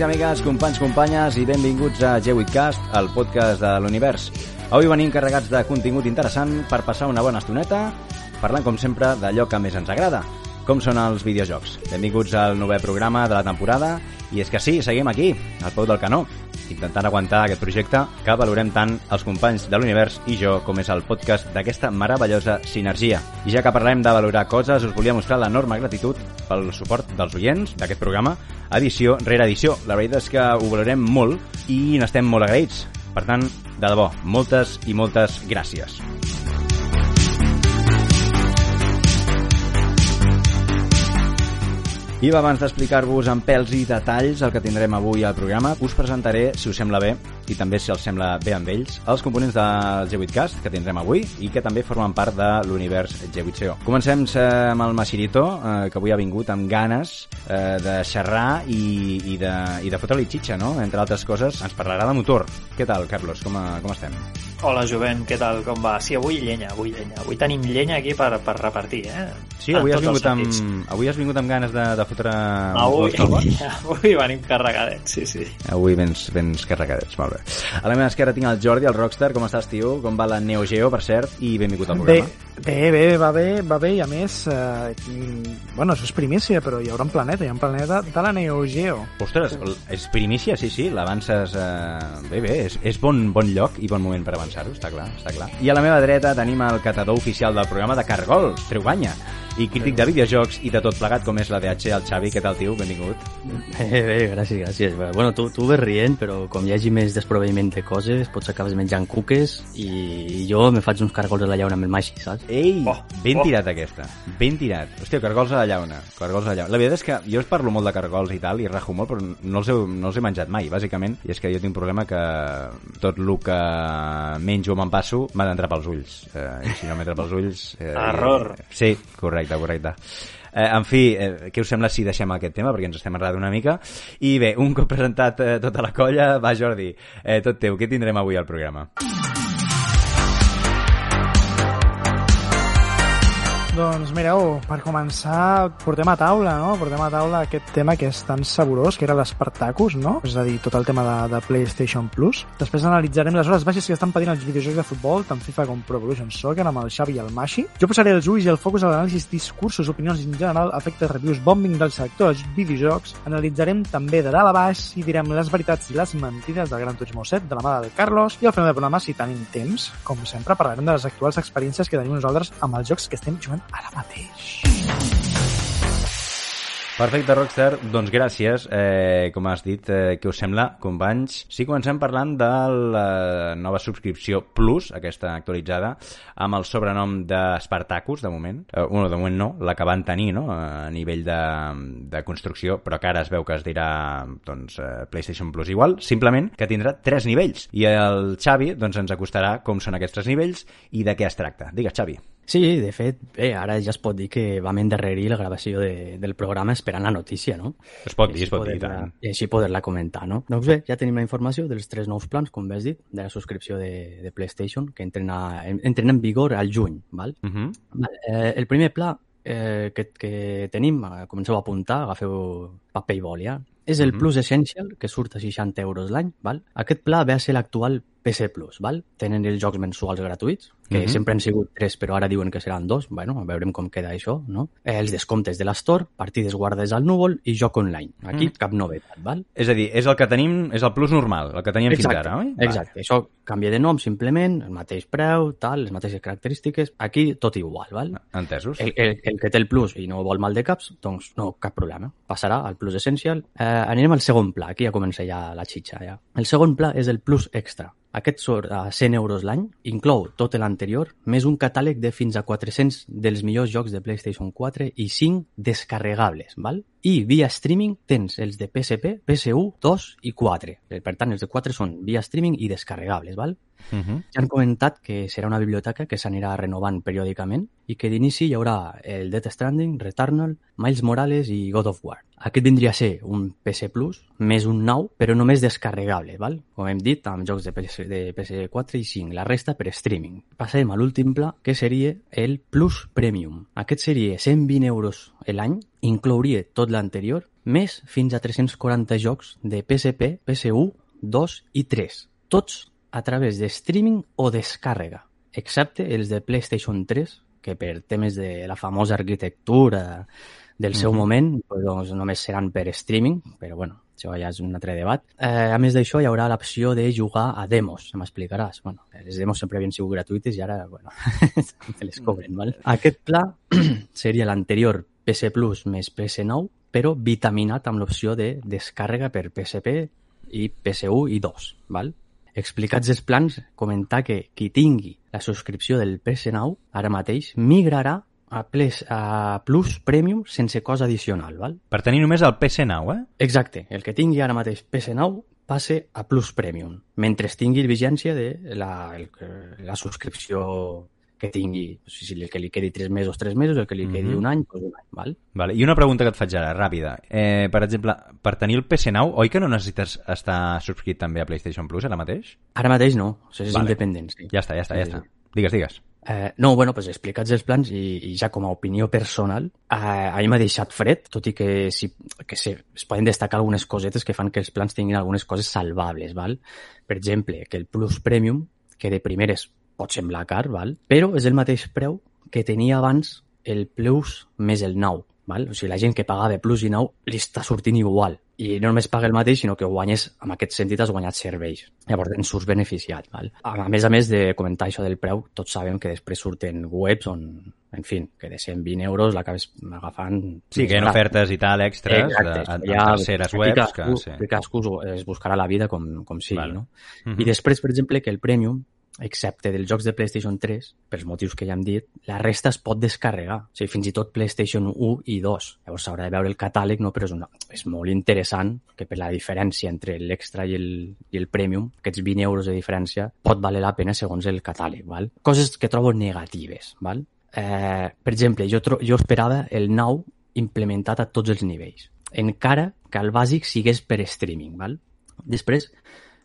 amics i amigues, companys, companyes i benvinguts a G8cast, el podcast de l'univers. Avui venim carregats de contingut interessant per passar una bona estoneta, parlant com sempre d'allò que més ens agrada, com són els videojocs. Benvinguts al novè programa de la temporada i és que sí, seguim aquí, al peu del canó, intentant aguantar aquest projecte que valorem tant els companys de l'univers i jo, com és el podcast d'aquesta meravellosa sinergia. I ja que parlem de valorar coses, us volia mostrar l'enorme gratitud pel suport dels oients d'aquest programa, edició rere edició. La veritat és que ho valorem molt i n'estem molt agraïts. Per tant, de debò, moltes i moltes gràcies. I abans d'explicar-vos en pèls i detalls el que tindrem avui al programa, us presentaré, si us sembla bé, i també si els sembla bé amb ells, els components del G8cast que tindrem avui i que també formen part de l'univers G8CO. Comencem eh, amb el Masirito, eh, que avui ha vingut amb ganes eh, de xerrar i, i de, i de fotre-li xitxa, no? Entre altres coses, ens parlarà de motor. Què tal, Carlos? Com, a, com estem? Hola, jovent, què tal, com va? Sí, avui llenya, avui llenya. Avui tenim llenya aquí per, per repartir, eh? Sí, avui has, vingut amb, avui has vingut amb ganes de, de fotre... Avui, avui venim carregadets, sí, sí. Avui vens, vens carregadets, molt bé. A la meva esquerra tinc el Jordi, el Rockstar. Com estàs, tio? Com va la Neo Geo, per cert? I benvingut al programa. Bé, bé, bé, va bé, va bé. I a més, eh, bueno, això és primícia, però hi haurà un planeta, hi ha un planeta de la Neo Geo. Ostres, és primícia, sí, sí, l'avances... Eh... Bé, bé, és, és bon, bon lloc i bon moment per avançar-ho, està clar, està clar. I a la meva dreta tenim el catador oficial del programa de Cargol, Treuganya i crític de videojocs i de tot plegat com és la DH, el Xavi. Què tal, tio? Benvingut. Bé, bé, gràcies, gràcies. Bueno, tu, tu ves rient, però com hi hagi més desproveïment de coses, pots acabes menjant cuques i jo me faig uns cargols a la llauna amb el maixa, saps? Ei, oh, ben oh. tirat aquesta, ben tirat. Hòstia, cargols a la llauna, cargols a la llauna. La veritat és que jo us parlo molt de cargols i tal, i rajo molt, però no els, he, no els he menjat mai, bàsicament, i és que jo tinc un problema que tot el que menjo o me'n passo m'ha d'entrar pels ulls. Eh, I si no m'entra pels ulls... Eh, Error. Sí, correcte, correcte. Eh, en fi, eh, què us sembla si deixem aquest tema, perquè ens estem enredant una mica. I bé, un cop presentat eh, tota la colla, va Jordi, eh, tot teu, què tindrem avui al programa? Doncs mireu, per començar, portem a taula, no? Portem a taula aquest tema que és tan saborós, que era l'Espartacus, no? És a dir, tot el tema de, de PlayStation Plus. Després analitzarem les hores baixes que estan patint els videojocs de futbol, tant FIFA com Pro Evolution Soccer, amb el Xavi i el Mashi. Jo posaré els ulls i el focus a l'anàlisi, discursos, opinions en general, efectes, reviews, bombing del sector dels videojocs. Analitzarem també de dalt a baix i direm les veritats i les mentides del Gran Turismo 7, de la mà del Carlos, i al final del programa, si tenim temps, com sempre, parlarem de les actuals experiències que tenim nosaltres amb els jocs que estem jugant ara mateix. Perfecte, Rockstar. Doncs gràcies. Eh, com has dit, eh, què us sembla, companys? Sí, comencem parlant de la nova subscripció Plus, aquesta actualitzada, amb el sobrenom de Spartacus, de moment. Eh, bueno, de moment no, la que van tenir no? a nivell de, de construcció, però que ara es veu que es dirà doncs, eh, PlayStation Plus igual, simplement que tindrà tres nivells. I el Xavi doncs, ens acostarà com són aquests tres nivells i de què es tracta. Digues, Xavi. Sí, de fet, bé, ara ja es pot dir que vam endarrerir la gravació de, del programa esperant la notícia, no? Es pot dir, es pot dir, tant. I així poder-la comentar, no? Doncs bé, ja tenim la informació dels tres nous plans, com has dit, de la subscripció de, de PlayStation, que entren, a, entren en vigor al juny, val? Uh -huh. val eh, el primer pla eh, que, que tenim, eh, comenceu a apuntar, agafeu paper i boli, ja? És el uh -huh. Plus Essential, que surt a 60 euros l'any, val? Aquest pla ve a ser l'actual PC Plus, val? Tenen els jocs mensuals gratuïts, que uh -huh. sempre han sigut tres, però ara diuen que seran dos. Bueno, veurem com queda això, no? Eh, els descomptes de l'Store, partides guardades al núvol i joc online. Aquí uh -huh. cap novetat, val? És a dir, és el que tenim, és el Plus normal, el que teníem exacte, fins ara, oi? Exacte, va. això canvia de nom simplement, el mateix preu, tal, les mateixes característiques, aquí tot igual, val? Entesos. El, el, el que té el Plus i no vol mal de caps, doncs no, cap problema. Passarà al Plus Essential. Eh, anirem al segon pla, aquí ja comença ja la xitxa, ja. El segon pla és el Plus Extra, aquest surt a 100 euros l'any, inclou tot l'anterior, més un catàleg de fins a 400 dels millors jocs de PlayStation 4 i 5 descarregables, val? I via streaming tens els de PSP, PS1, 2 i 4. Per tant, els de 4 són via streaming i descarregables, val? Uh -huh. Ja han comentat que serà una biblioteca que s'anirà renovant periòdicament i que d'inici hi haurà el Death Stranding, Returnal, Miles Morales i God of War. Aquest vindria a ser un PC Plus, més un nou, però només descarregable, val? com hem dit, amb jocs de, PS, de PS4 i 5, la resta per streaming. Passem a l'últim pla, que seria el Plus Premium. Aquest seria 120 euros l'any, inclouria tot l'anterior, més fins a 340 jocs de PSP, PS1, 2 i 3, tots a través de streaming o descàrrega, excepte els de PlayStation 3, que per temes de la famosa arquitectura del seu Mhm. moment pues, doncs, només seran per streaming, però bueno, això ja és un altre debat. Eh, a més d'això, hi haurà l'opció de jugar a demos, m'explicaràs. Bueno, les demos sempre havien sigut gratuïtes i ara, bueno, te les cobren, val? Aquest pla seria l'anterior PC Plus més PS9, però vitaminat amb l'opció de descàrrega per PSP i PS1 i 2, val? Explicats els plans, comentar que qui tingui la subscripció del PS9 ara mateix migrarà a, Plus, a Plus Premium sense cost addicional, val? Per tenir només el PC9, eh? Exacte, el que tingui ara mateix PS9 passe a Plus Premium, mentre tingui vigència de la, el, la subscripció que tingui, si el que li quedi 3 mesos, 3 mesos, el que li quedi Mhm. un any, doncs un any, val? Vale. I una pregunta que et faig ara, ràpida. Eh, per exemple, per tenir el PC9, oi que no necessites estar subscrit també a PlayStation Plus ara mateix? Ara mateix no, això és Vale. independent, sí. Ja està, ja està, ja Sí, està. sí. Digues, digues. Eh, no, bueno, pues explicats els plans i, i ja com a opinió personal, eh, a mi m'ha deixat fred, tot i que, si, que se, es poden destacar algunes cosetes que fan que els plans tinguin algunes coses salvables, val? Per exemple, que el Plus Premium, que de primeres pot semblar car, val? però és el mateix preu que tenia abans el Plus més el Nou. Val? O sigui, la gent que pagava Plus i Nou li està sortint igual. I no només paga el mateix, sinó que guanyes, en aquest sentit, has guanyat serveis. Llavors, en surts beneficiat. Val? A més a més de comentar això del preu, tots sabem que després surten webs on, en fi, que de 120 euros l'acabes agafant... Sí, que hi ha ofertes i tal, extres, Exacte, de, en, ja, en terceres webs, cadascú, que... Sí. cadascú es buscarà la vida com, com sigui, Vale. no? Mhm. I després, per exemple, que el Premium, excepte dels jocs de PlayStation 3, pels motius que ja hem dit, la resta es pot descarregar. O sigui, fins i tot PlayStation 1 i 2. Llavors s'haurà de veure el catàleg, no? però és, una, és molt interessant que per la diferència entre l'extra i, el, i el Premium, aquests 20 euros de diferència, pot valer la pena segons el catàleg. Val? Coses que trobo negatives. Val? Eh, per exemple, jo, jo esperava el nou implementat a tots els nivells. Encara que el bàsic sigués per streaming. Val? Després,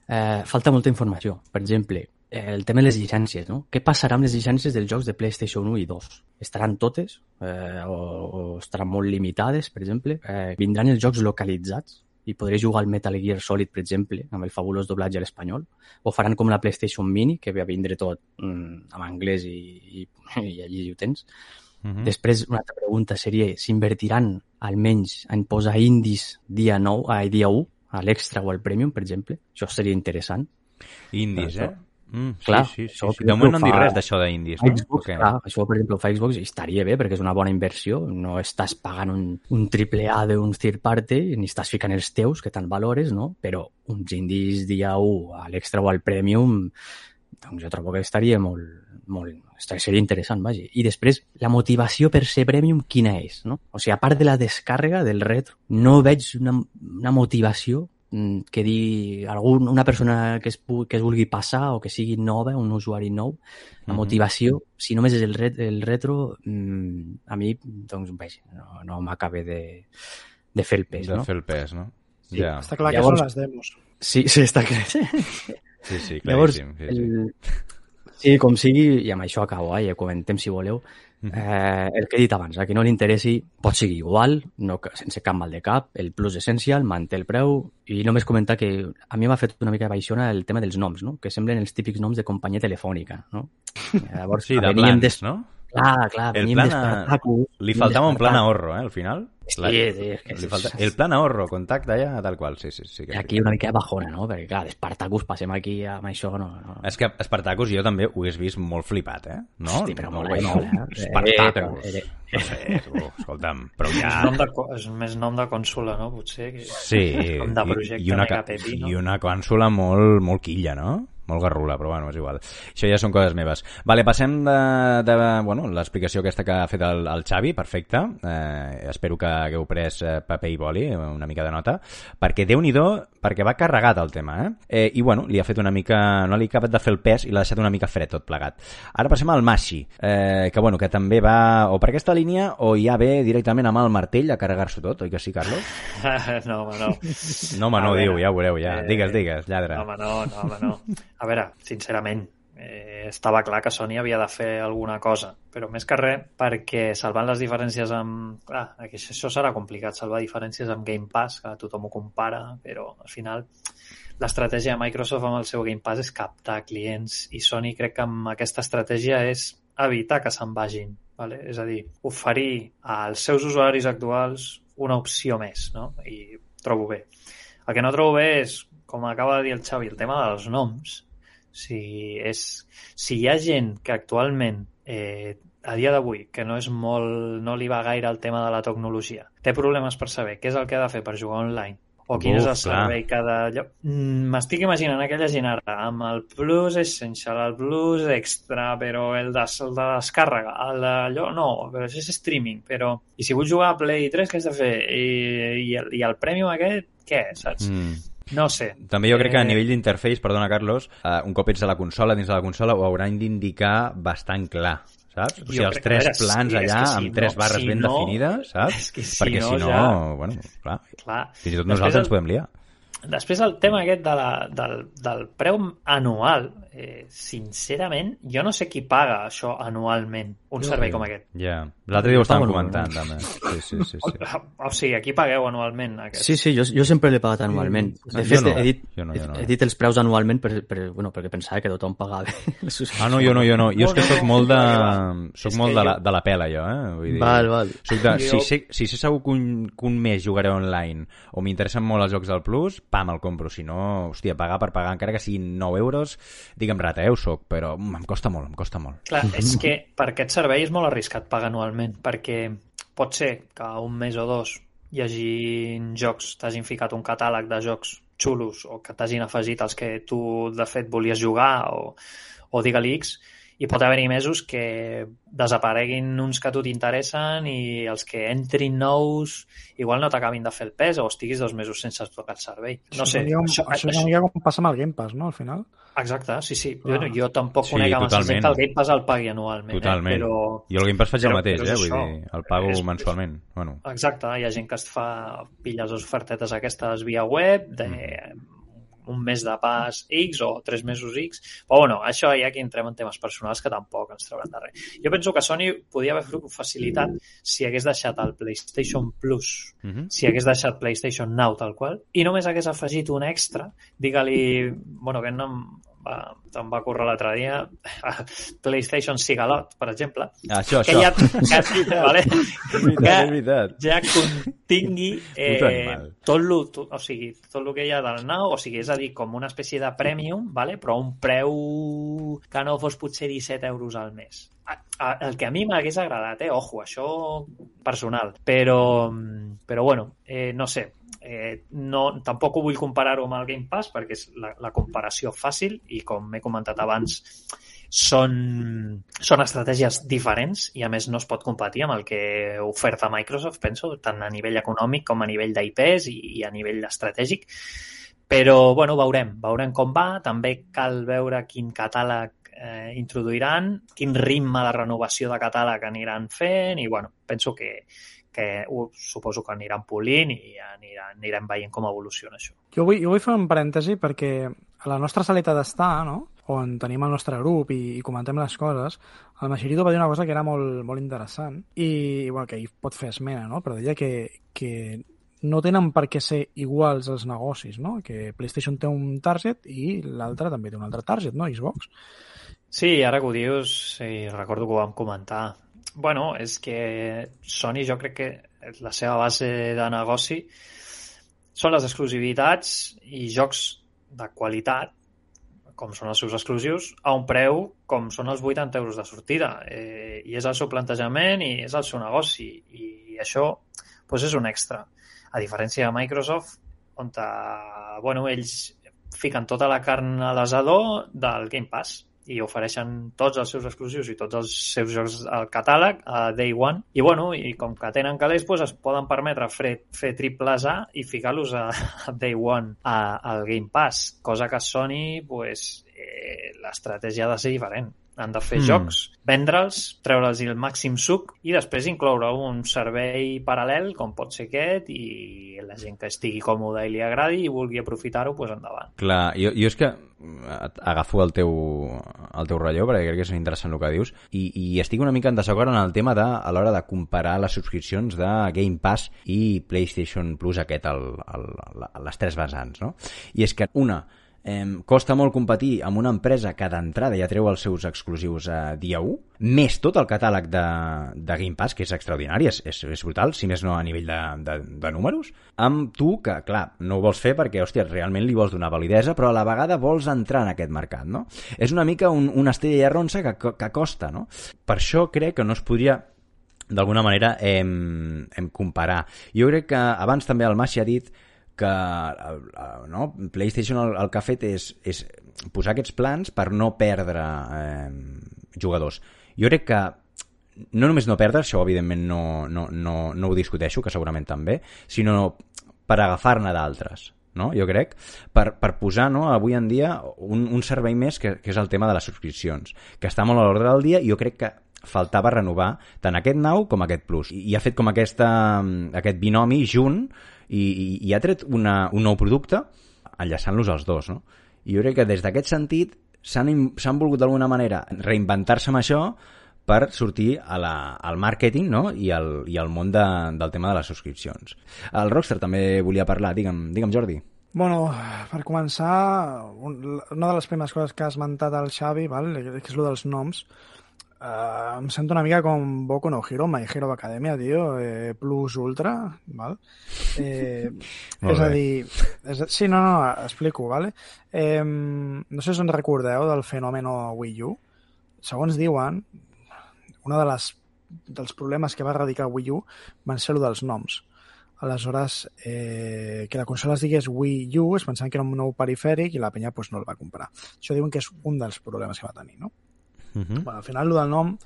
eh, falta molta informació. Per exemple, el tema de les llicències, no? Què passarà amb les llicències dels jocs de PlayStation 1 i 2? Estaran totes eh, o, o estaran molt limitades, per exemple? Eh, vindran els jocs localitzats i podré jugar al Metal Gear Solid, per exemple, amb el fabulós doblatge a l'espanyol? O faran com la PlayStation Mini, que ve a vindre tot mm, en anglès i, i, i allí ho tens? Mhm. Després, una altra pregunta seria s'invertiran almenys en posar indis dia 9, a dia 1, a l'extra o al premium, per exemple? Això seria interessant. Indis, eh? Mm, sí, Clar, sí, sí, sí. De moment no dit fa- res d'això d'indis, no? Xbox, Ok. clar, això, per exemple, fa Xbox estaria bé perquè és una bona inversió. No estàs pagant un, un triple A d'un third party ni estàs ficant els teus, que tant valores, no? Però uns indis dia 1 a l'extra o al premium, doncs jo trobo que estaria molt, molt, estaria, seria interessant, vaja. I després, la motivació per ser premium, quina és, no? O sigui, a part de la descàrrega del retro, no veig una, una motivació que digui algun, una persona que es, que es vulgui passar o que sigui nova, un usuari nou, la Mhm. motivació, si només és el, ret, el retro, mm, a mi, doncs, vaja, no, no m'acaba de, de fer el pes, de no? fer el pes, no? Sí. Ja. Està clar Llavors- que són les demos. Sí, sí, està clar. Sí, sí, Llavors, claríssim. Sí, sí. el... sí, com sigui, i amb això acabo, eh? ja comentem si voleu. Eh, el que he dit abans, a qui no li interessi pot seguir igual, no, sense cap mal de cap, el plus essencial, manté el preu, i només comentar que a mi m'ha fet una mica baixona el tema dels noms, no? que semblen els típics noms de companyia telefònica. No? Llavors, Sí, de plans, des- no? Clar, clar, El plan a-. Li faltava un plan ahorro, eh, al final. Sí, La- sí, és que Li sí, falta... sí. El plan ahorro, contacte ja, tal qual, sí, sí. sí que I sí. aquí una mica bajona, no? Perquè, clar, d'Espartacus passem aquí amb això, no... no. És que Espartacus jo també ho hagués vist molt flipat, eh? No? Hosti, però no molt, veieu? molt, eh? Espartacus. Eh, però- eh, No sé, tu, escolta'm, però És, ja... nom de, és més nom de consola, no? Potser. Que... Sí, Com de i- projecte i, una, mega ca- pepi, no? i una consola molt, molt quilla, no? Molt garrula, però bueno, és igual. Això ja són coses meves. Vale, passem de, de bueno, l'explicació aquesta que ha fet el, el Xavi, perfecte. Eh, espero que hagueu pres eh, paper i boli, una mica de nota, perquè déu nhi perquè va carregat el tema, eh? eh? I bueno, li ha fet una mica... no li ha acabat de fer el pes i l'ha deixat una mica fred tot plegat. Ara passem al Mashi, eh, que bueno, que també va o per aquesta línia o ja ve directament amb el martell a carregar-s'ho tot, oi que sí, Carlos? no, home, no. No, home, no diu, ja ho veureu, ja. eh, Digues, digues, lladre. No, home, no, no, home, no. A veure, sincerament, eh, estava clar que Sony havia de fer alguna cosa, però més que res perquè salvant les diferències amb... Clar, aquí això serà complicat, salvar diferències amb Game Pass, que tothom ho compara, però al final l'estratègia de Microsoft amb el seu Game Pass és captar clients i Sony crec que amb aquesta estratègia és evitar que se'n vagin. Vale? És a dir, oferir als seus usuaris actuals una opció més, no? I trobo bé. El que no trobo bé és, com acaba de dir el Xavi, el tema dels noms. Si, és, si hi ha gent que actualment eh, a dia d'avui, que no és molt, no li va gaire el tema de la tecnologia, té problemes per saber què és el que ha de fer per jugar online, o quin Uf, és el servei clar. cada lloc. M'estic imaginant aquella gent ara amb el Plus Essential, el Plus Extra, però el de, el de descàrrega, el d'allò, no, però això és streaming, però... I si vull jugar a Play 3, què has de fer? I, i, el, i el Premium aquest, què, saps? Mm. No sé. També jo crec que a Eh, nivell d'interface, perdona Carlos, uh, un cop ets a la consola, dins de la consola, ho hauran d'indicar bastant clar, saps? O sigui, els tres veure, plans sí, allà, si amb tres no- barres si ben no- definides, saps? és que si Perquè no si no, ja- bueno, clar, Clar. fins i tot nosaltres el- ens podem liar. Després el tema aquest de la, del, del preu anual, eh, sincerament, jo no sé qui paga això anualment, un Jo servei sí. com aquest. Ja. L'altre dia ho estàvem comentant, també. Sí, sí, sí. sí. O sigui, aquí pagueu anualment aquest. Sí, sí, jo, jo sempre l'he pagat anualment. De fet, no, he, dit, jo no, jo no. he dit els preus anualment per, per, bueno, perquè pensava que tothom pagava Ah, no, jo no, jo no. Jo és que no, molt de... és molt de la, de la pela, jo, eh? Vull dir, Val, val. Soc de, si, sé, si sé segur que un, que un mes jugaré online o m'interessen molt els jocs del Plus, pam, el compro. Si no, hòstia, pagar per pagar, encara que siguin 9 euros, digue'm rata, eh, ho soc, però mm, em costa molt, em costa molt. Clar, és que per aquest servei és molt arriscat pagar anualment, perquè pot ser que un mes o dos hi hagi jocs, t'hagin ficat un catàleg de jocs xulos o que t'hagin afegit els que tu de fet volies jugar o, o digue-li X, i pot haver-hi mesos que desapareguin uns que a tu t'interessen i els que entrin nous igual no t'acabin de fer el pes o estiguis dos mesos sense tocar el servei. No això sé, és una mica, això, això, és una mica com passa amb el Game Pass, no?, al final. Exacte, sí, sí. Clar. Jo, jo tampoc Sí, conec a massa totalment. gent que el Game Pass el pagui anualment, Totalment. eh? però... Jo el Game Pass faig el però- mateix, però eh? Vull això. dir, el pago És- mensualment. Bueno, Exacte, hi ha gent que es fa pilles les ofertetes aquestes via web de Mm. Un mes de pas X o tres mesos X, però bueno, això ja que entrem en temes personals que tampoc ens trauran de res. Jo penso que Sony podia haver facilitat si hagués deixat el PlayStation Plus uh -huh. si hagués deixat PlayStation Now tal qual, i només hagués afegit un extra, digue-li, bueno, que no va, em va córrer l'altre dia, PlayStation Sigalot, per exemple, Això, que això. ja, que, vale? Veritat, veritat. ja contingui eh, tot, lo, tot, o sigui, tot el que hi ha del Now, o sigui, és a dir, com una espècie de premium, vale? però un preu que no fos potser 17 euros al mes. El que a mi m'hagués agradat, eh? Ojo, això personal. Però, però bueno, eh, no sé, eh, no, tampoc ho vull comparar-ho amb el Game Pass perquè és la, la comparació fàcil i com he comentat abans són, són estratègies diferents i a més no es pot competir amb el que oferta Microsoft, penso, tant a nivell econòmic com a nivell d'IPs i, i a nivell estratègic. Però, bueno, veurem, veurem com va. També cal veure quin catàleg eh, introduiran, quin ritme de renovació de catàleg aniran fent i, bueno, penso que, que ho, suposo que aniran polint i aniran, anirem veient com evoluciona això. Jo vull, jo vull fer un parèntesi perquè a la nostra saleta d'estar, no? on tenim el nostre grup i, i comentem les coses, el Maxirito va dir una cosa que era molt, molt interessant i bueno, que hi pot fer esmena, no? però deia que, que no tenen per què ser iguals els negocis, no? que PlayStation té un target i l'altre també té un altre target, no? Xbox. Sí, ara que ho dius, sí, recordo que ho vam comentar. Bueno, és que Sony jo crec que la seva base de negoci són les exclusivitats i jocs de qualitat, com són els seus exclusius, a un preu com són els 80 euros de sortida. Eh, I és el seu plantejament i és el seu negoci. I això doncs és un extra. A diferència de Microsoft, on eh, bueno, ells fiquen tota la carn a l'asador del Game Pass i ofereixen tots els seus exclusius i tots els seus jocs al catàleg a Day One. I bueno, i com que tenen calés, doncs es poden permetre fer, fer triples A i ficar-los a, a Day One a, al Game Pass, cosa que Sony, pues, eh, l'estratègia ha de ser diferent. Han de fer Mm. mm. jocs, vendre'ls, treure'ls el màxim suc i després incloure un servei paral·lel, com pot ser aquest, i la gent que estigui còmoda i li agradi i vulgui aprofitar-ho, doncs endavant. Clar, jo, jo és que eh, agafo el teu, el teu relleu perquè crec que és interessant el que dius i, i estic una mica en desacord en el tema de, a l'hora de comparar les subscripcions de Game Pass i PlayStation Plus aquest, el, el, la, les tres vessants, no? I és que una, eh, costa molt competir amb una empresa que d'entrada ja treu els seus exclusius a dia 1, més tot el catàleg de, de Game Pass, que és extraordinari, és, és, és brutal, si més no a nivell de, de, de números, amb tu, que clar, no ho vols fer perquè, hòstia, realment li vols donar validesa, però a la vegada vols entrar en aquest mercat, no? És una mica un, una estrella i arronsa que, que costa, no? Per això crec que no es podria d'alguna manera em, em comparar. Jo crec que abans també el Massi ha dit que no, PlayStation el, el que ha fet és, és posar aquests plans per no perdre eh, jugadors. Jo crec que no només no perdre, això evidentment no, no, no, no ho discuteixo, que segurament també, sinó per agafar-ne d'altres no? jo crec, per, per posar no, avui en dia un, un servei més que, que és el tema de les subscripcions, que està molt a l'ordre del dia i jo crec que faltava renovar tant aquest nou com aquest plus. I, i ha fet com aquesta, aquest binomi junt i, i, i ha tret una, un nou producte enllaçant-los els dos. No? I jo crec que des d'aquest sentit s'han volgut d'alguna manera reinventar-se amb això per sortir a la, al màrqueting no? I, al, i al món de, del tema de les subscripcions. El Rockstar també volia parlar, digue'm, digue'm Jordi. Bueno, per començar, un, una de les primeres coses que ha esmentat el Xavi, val, que és el dels noms, eh, em sento una mica com Boku no Hero, My Hero Academia, tio, eh, Plus Ultra, val? Eh, és a dir, és, sí, no, no, explico, vale? Eh, no sé si us en recordeu del fenomen Wii U. Segons diuen, una de les dels problemes que va erradicar Wii U van ser el dels noms. Aleshores, eh, que la consola es digués Wii U, es pensaven que era un nou perifèric i la penya pues, no el va comprar. Això diuen que és un dels problemes que va tenir, no? Uh -huh. Bueno, al final, el del nom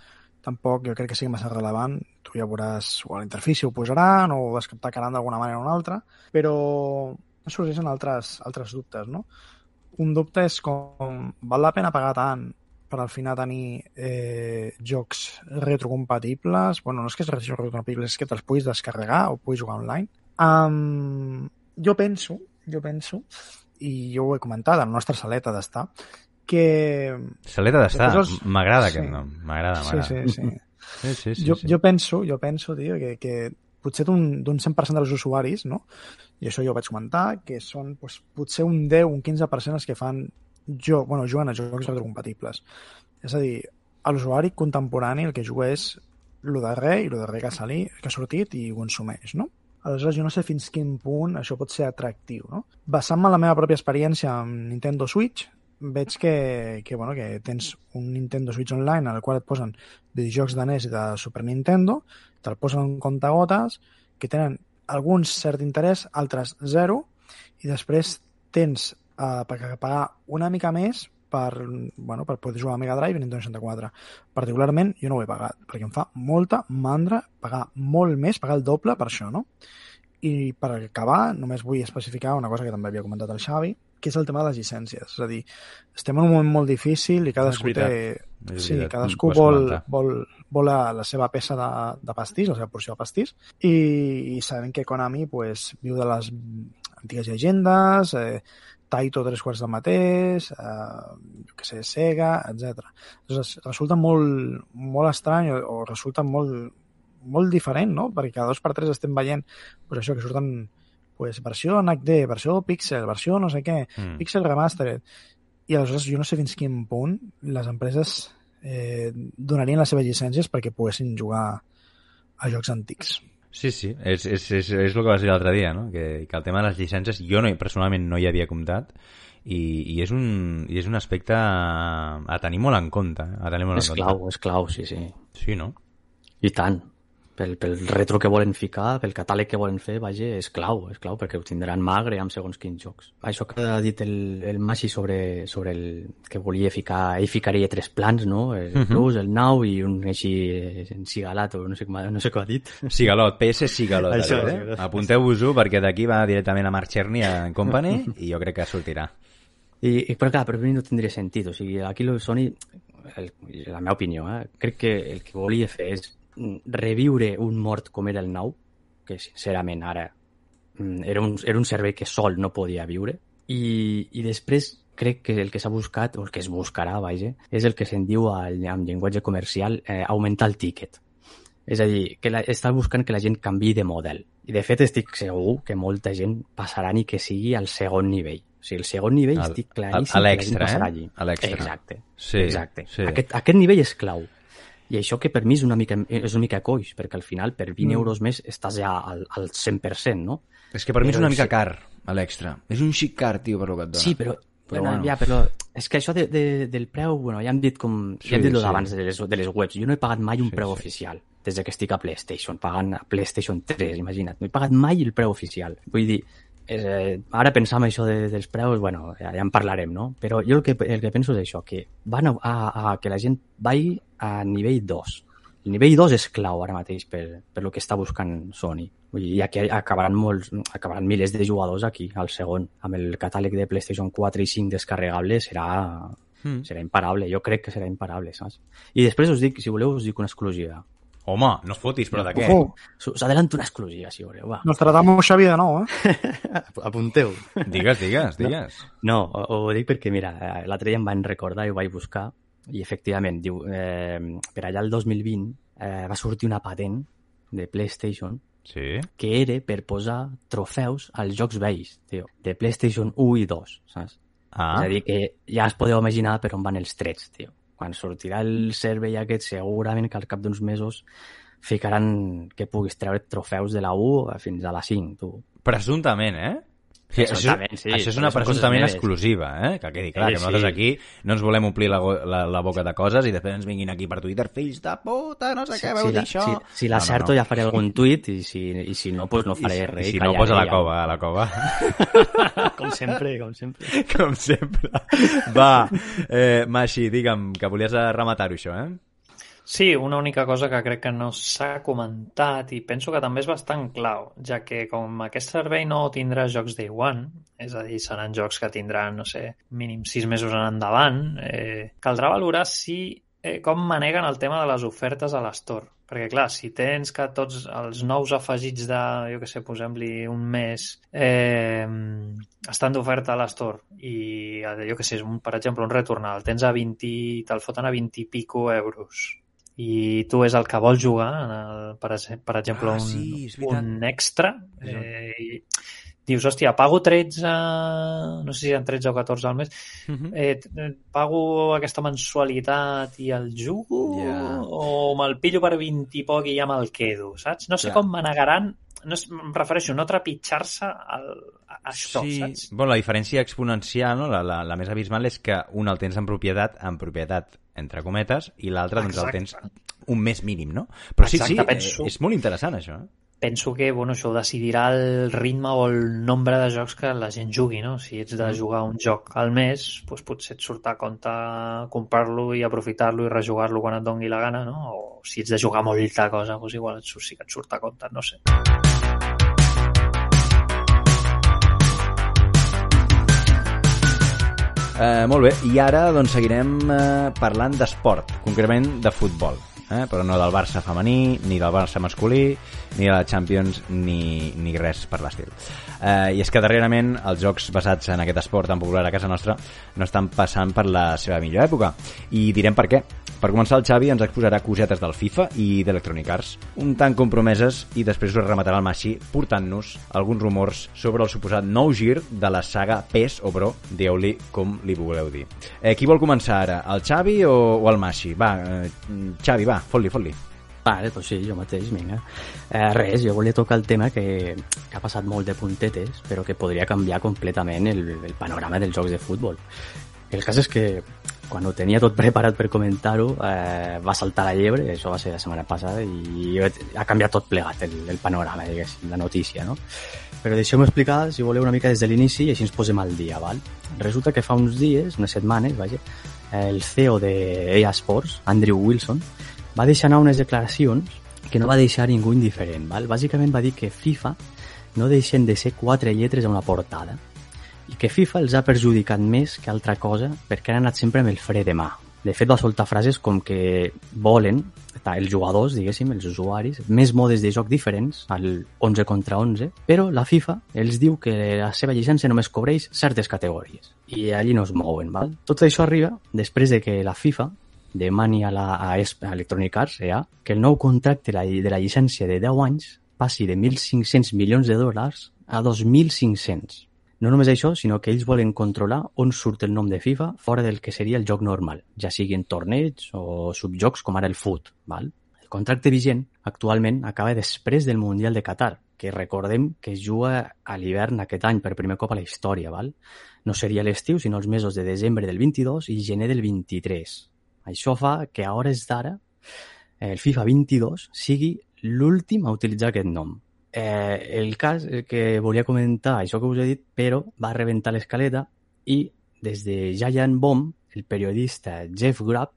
tampoc jo crec que sigui massa rellevant. Tu ja veuràs, o a la interfície ho posaran, o ho destacaran d'alguna manera o una altra, però sorgeixen altres, altres dubtes, no? Un dubte és com, val la pena pagar tant per al final tenir eh, jocs retrocompatibles? Bueno, no és que és retrocompatibles, és que te'ls puguis descarregar o puguis jugar online. Um, jo penso, jo penso, i jo ho he comentat, el nostre salet ha d'estar, que... Saleta d'estar, els- m'agrada sí. aquest nom, m'agrada, Sí, m'agrada. sí, sí. sí, sí, sí, jo, sí. jo penso, jo penso, tio, que, que potser d'un d'un 100% dels usuaris, no? i això jo ho vaig comentar, que són doncs, potser un 10, un 15% els que fan jo, bueno, juguen a jocs retrocompatibles. És a dir, a l'usuari contemporani el que juga és el darrer i el darrer que ha, salit, que ha sortit i ho consumeix, no? Aleshores, jo no sé fins quin punt això pot ser atractiu, no? Basant-me en la meva pròpia experiència amb Nintendo Switch, veig que, que, bueno, que tens un Nintendo Switch Online el qual et posen videojocs de NES i de Super Nintendo, te'l posen en comptagotes, que tenen alguns cert interès, altres zero, i després tens eh, pagar una mica més per, bueno, per poder jugar a Mega Drive i Nintendo 64. Particularment, jo no ho he pagat, perquè em fa molta mandra pagar molt més, pagar el doble per això, no? I per acabar, només vull especificar una cosa que també havia comentat el Xavi, que és el tema de les llicències. És a dir, estem en un moment molt difícil i cadascú té... Sí, cadascú vol, vol, vol la, la seva peça de, de pastís, la seva porció de pastís, i, i sabem que Konami pues, viu de les antigues llegendes, eh, Taito tres quarts del mateix, eh, jo què sé, Sega, etc. Resulta molt, molt estrany o, o resulta molt, molt diferent, no? Perquè cada dos per tres estem veient pues, això que surten pues, versió en HD, versió Pixel, versió no sé què, Mm. Pixel Remastered. I aleshores jo no sé fins quin punt les empreses eh, donarien les seves llicències perquè poguessin jugar a jocs antics. Sí, sí, és, és, és, és el que vas dir l'altre dia, no? que, que el tema de les llicències jo no, personalment no hi havia comptat i, i, és, un, i és un aspecte a, a tenir molt en compte. eh? A tenir molt És en compte. clau, és clau, sí, sí. Sí, no? I tant. Pel, pel retro que volen ficar, pel catàleg que volen fer, vaja, és clau, és clau, perquè ho tindran magre amb segons quins jocs. Això que ha dit el, el Masi sobre, sobre el que volia ficar, ell ficaria tres plans, no? El Mhm. Plus, el Now i un així eh, encigalat, o no sé, com, no sé com ha dit. Sigalot, PS Sigalot. Això, eh? Apunteu-vos-ho perquè d'aquí va directament a Mark Cherny en Company i jo crec que sortirà. I, i però clar, per mi no tindria sentit. O sigui, aquí el Sony, el, la meva opinió, eh, crec que el que volia fer és reviure un mort com era el nou, que sincerament ara mm, era un, era un servei que sol no podia viure, i, i després crec que el que s'ha buscat, o el que es buscarà, vaja, és el que se'n diu al, en llenguatge comercial eh, augmentar el tíquet. És a dir, que la, està buscant que la gent canvi de model. I de fet estic segur que molta gent passarà ni que sigui al segon nivell. O sigui, el segon nivell el, estic claríssim a l'extra, que la gent passarà eh? allí. A l'extra. Exacte. Sí, exacte. sí. Aquest, aquest nivell és clau. I això que per mi és una mica, és una mica coix, perquè al final per 20 Mm. euros més estàs ja al, al 100%, no? És que per mi és una mica sí. car, a l'extra. És un xic car, tio, per lo que et dona. Sí, però, Però bueno, bueno. ja, però és que això de, de, del preu, bueno, ja hem dit com, Sí, ja hem dit sí. d'abans de, les, de les webs. Jo no he pagat mai un Sí, preu sí. oficial des de que estic a PlayStation, pagant a PlayStation 3, imagina't. No he pagat mai el preu oficial. Vull dir, eh, ara pensar en això de, dels preus, bueno, ja, ja en parlarem, no? Però jo el que, el que penso és això, que van a, a, a que la gent vagi a nivell 2. El nivell 2 és clau ara mateix per, per lo que està buscant Sony. Vull dir, ja que acabaran, molts, acabaran milers de jugadors aquí, al segon. Amb el catàleg de PlayStation 4 i 5 descarregable serà, Mm. serà imparable. Jo crec que serà imparable, saps? I després us dic, si voleu, us dic una exclusiva. Home, no es fotis, però de què? Us adelanto una exclusiva, si voleu. Va. nos tratamos Xavi de nou, eh? Apunteu. Digues, digues, digues. No, ho, ho dic perquè, mira, eh, l'altre dia em van recordar i ho vaig buscar i efectivament, diu, eh, per allà el 2020 eh, va sortir una patent de PlayStation Sí? que era per posar trofeus als jocs vells, tio, de PlayStation 1 i 2, saps? Ah, És a dir, que ja es podeu imaginar per on van els trets, tio. Quan sortirà el servei aquest, segurament que al cap d'uns mesos ficaran que puguis treure trofeus de la 1 fins a la 5, tu. presumptament, eh? Sí, això, sí. Això és una presumptament exclusiva, eh? Que quedi clar, Sí, que nosaltres sí. aquí no ens volem omplir la, la, la boca de coses i després ens vinguin aquí per Twitter, fills de puta, no sé què, veu si, dir la, això. si, si l'acerto ja faré algun tuit i si, i si no, pues no I, faré si- res. I si no, callaré posa a la cova, a la cova. com sempre, com sempre. Com sempre. Va, eh, Maxi, digue'm, que volies rematar-ho, això, eh? Sí, una única cosa que crec que no s'ha comentat i penso que també és bastant clau, ja que com aquest servei no tindrà jocs Day One, és a dir, seran jocs que tindran, no sé, mínim sis mesos en endavant, eh, caldrà valorar si eh, com maneguen el tema de les ofertes a l'Store. Perquè, clar, si tens que tots els nous afegits de, jo què sé, posem-li un mes, eh, estan d'oferta a l'Store i, jo què sé, un, per exemple, un Returnal, tens a 20, te'l foten a 20 i pico euros i tu és el que vols jugar, en el, per, per exemple, Ah, un, sí, veritat. un extra, eh, i dius, hòstia, pago 13, no sé si eren 13 o 14 al mes, Mhm. eh, t- eh, pago aquesta mensualitat i el jugo Ja. o me'l pillo per 20 i poc i ja me'l quedo, saps? No sé Clar. com manegaran, no, és- em refereixo, no trepitjar-se al- a, a això, sí. saps? Bueno, la diferència exponencial, no? la, la, la més abismal, és que un el tens en propietat, en propietat entre cometes, i l'altre doncs, el tens un mes mínim, no? Però sí, Exacte, sí, penso- eh, és molt interessant, això. Eh? penso que bueno, això ho decidirà el ritme o el nombre de jocs que la gent jugui, no? Si ets Mm. de jugar un joc al mes, doncs potser et surt a compte comprar-lo i aprofitar-lo i rejugar-lo quan et dongui la gana, no? O si ets de jugar molta cosa, doncs igual et surt, sí que et surt a compte, no sé. Eh, molt bé, i ara doncs, seguirem eh, parlant d'esport, concretament de futbol, eh? però no del Barça femení, ni del Barça masculí, ni de la Champions, ni, ni res per l'estil. Eh, I és que darrerament els jocs basats en aquest esport tan popular a casa nostra no estan passant per la seva millor època. I direm per què. Per començar, el Xavi ens exposarà cosetes del FIFA i d'Electronic Arts, un tant compromeses, i després us rematarà el Maxi portant-nos alguns rumors sobre el suposat nou gir de la saga PES o Pro, dieu-li com li vulgueu dir. Eh, qui vol començar ara, el Xavi o, o el Maxi? Va, eh, Xavi, va, fot-li, fot-li. Vale, doncs sí, jo mateix, vinga. Eh, res, jo volia tocar el tema que, que ha passat molt de puntetes, però que podria canviar completament el, el panorama dels jocs de futbol. El cas és que quan ho tenia tot preparat per comentar-ho, eh, va saltar la llebre, això va ser la setmana passada, i ha canviat tot plegat el, el panorama, diguéssim, la notícia, no? Però deixeu-me explicar, si voleu, una mica des de l'inici i així ens posem al dia, val? Resulta que fa uns dies, unes setmanes, vaja, el CEO de EA Sports, Andrew Wilson, va deixar anar unes declaracions que no va deixar ningú indiferent. Val? Bàsicament va dir que FIFA no deixen de ser quatre lletres a una portada. I que FIFA els ha perjudicat més que altra cosa perquè han anat sempre amb el fre de mà. De fet, va soltar frases com que volen, els jugadors, diguéssim, els usuaris, més modes de joc diferents, al 11 contra 11, però la FIFA els diu que la seva llicència només cobreix certes categories i allí no es mouen. Val? Tot això arriba després de que la FIFA demani a, la, a, Electronic Arts, EA, que el nou contracte de la llicència de 10 anys passi de 1.500 milions de dòlars a 2.500. No només això, sinó que ells volen controlar on surt el nom de FIFA fora del que seria el joc normal, ja siguin torneigs o subjocs com ara el FUT. Val? El contracte vigent actualment acaba després del Mundial de Qatar, que recordem que es juga a l'hivern aquest any per primer cop a la història. Val? No seria l'estiu, sinó els mesos de desembre del 22 i gener del 23. Això fa que a hores d'ara el FIFA 22 sigui l'últim a utilitzar aquest nom. Eh, el cas és que volia comentar això que us he dit, però va rebentar l'escaleta i des de Giant Bomb, el periodista Jeff Grubb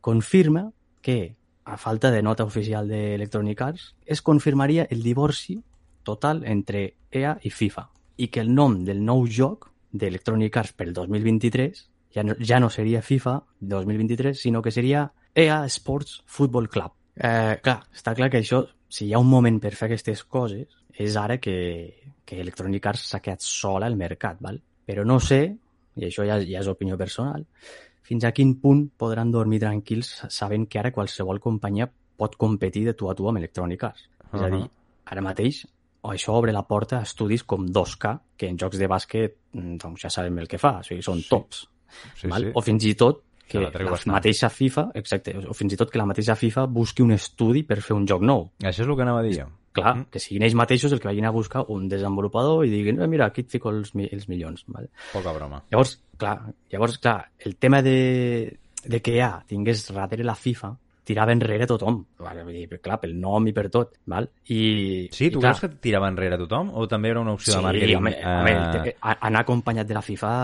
confirma que, a falta de nota oficial d'Electronic Arts, es confirmaria el divorci total entre EA i FIFA i que el nom del nou joc d'Electronic Arts pel 2023 ja no, ja no seria FIFA 2023, sinó que seria EA Sports Football Club. Eh, clar, està clar que això si hi ha un moment per fer aquestes coses, és ara que, que Electronic Arts s'ha quedat sola al mercat, val? però no sé, i això ja, ja és opinió personal, fins a quin punt podran dormir tranquils sabent que ara qualsevol companyia pot competir de tu a tu amb Electronic Arts. Uh -huh. És a dir, ara mateix això obre la porta a estudis com 2K, que en jocs de bàsquet mm, doncs ja sabem el que fa, o sigui, són sí. tops. Sí, val? Sí. O fins i tot que la, la mateixa FIFA, exacte, o fins i tot que la mateixa FIFA busqui un estudi per fer un joc nou. Això és el que anava a dir. Clar, mm. que siguin ells mateixos el que vagin a buscar un desenvolupador i diguin, eh, mira, aquí et fico els, els milions. Vale? Poca broma. Llavors, clar, llavors, clar, el tema de, de que ja tingués darrere la FIFA tirava enrere tothom. Vale, vull dir, clar, pel nom i per tot. Val? I, sí, tu i, creus que tirava enrere tothom? O també era una opció sí, de màrqueting? Home, home, anar acompanyat de la FIFA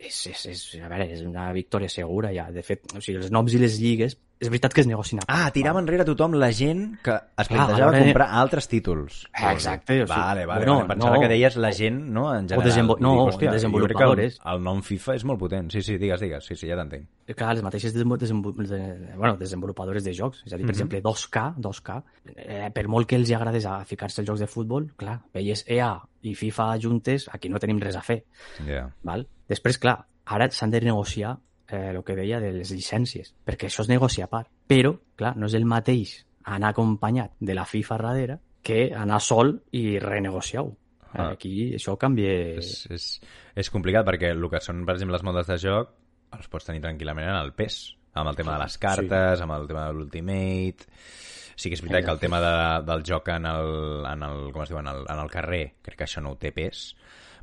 és, és, és, a veure, és una victòria segura ja. De fet, o sigui, els noms i les lligues és veritat que es negocien a Ah, tirava enrere tothom la gent que es plantejava Clar, comprar altres títols. Exacte. O sigui, vale, vale, bueno, vale. Pensava no, que deies la gent, no?, en general. O desenvo no, dic, hòstia, desenvolupadores. El, el, nom FIFA és molt potent. Sí, sí, digues, digues. Sí, sí, ja t'entenc. Clar, les mateixes desenvol de, bueno, desenvolupadores de jocs. És a dir, per mm -hmm. exemple, 2K, 2K, eh, per molt que els agradés a ficar-se els jocs de futbol, clar, veies EA i FIFA juntes, aquí no tenim res a fer. Yeah. Val? Després, clar, ara s'han de negociar eh, el que deia de les llicències, perquè això es negocia a part. Però, clar, no és el mateix anar acompanyat de la FIFA darrere que anar sol i renegociar-ho. Ah. Aquí això canvia... És, és, és complicat perquè el que són, per exemple, les modes de joc els pots tenir tranquil·lament en el pes, amb el tema de les cartes, sí. amb el tema de l'Ultimate... Sí que és veritat que el tema de, del joc en el, en el, com es diu, en el, en el carrer, crec que això no ho té pes,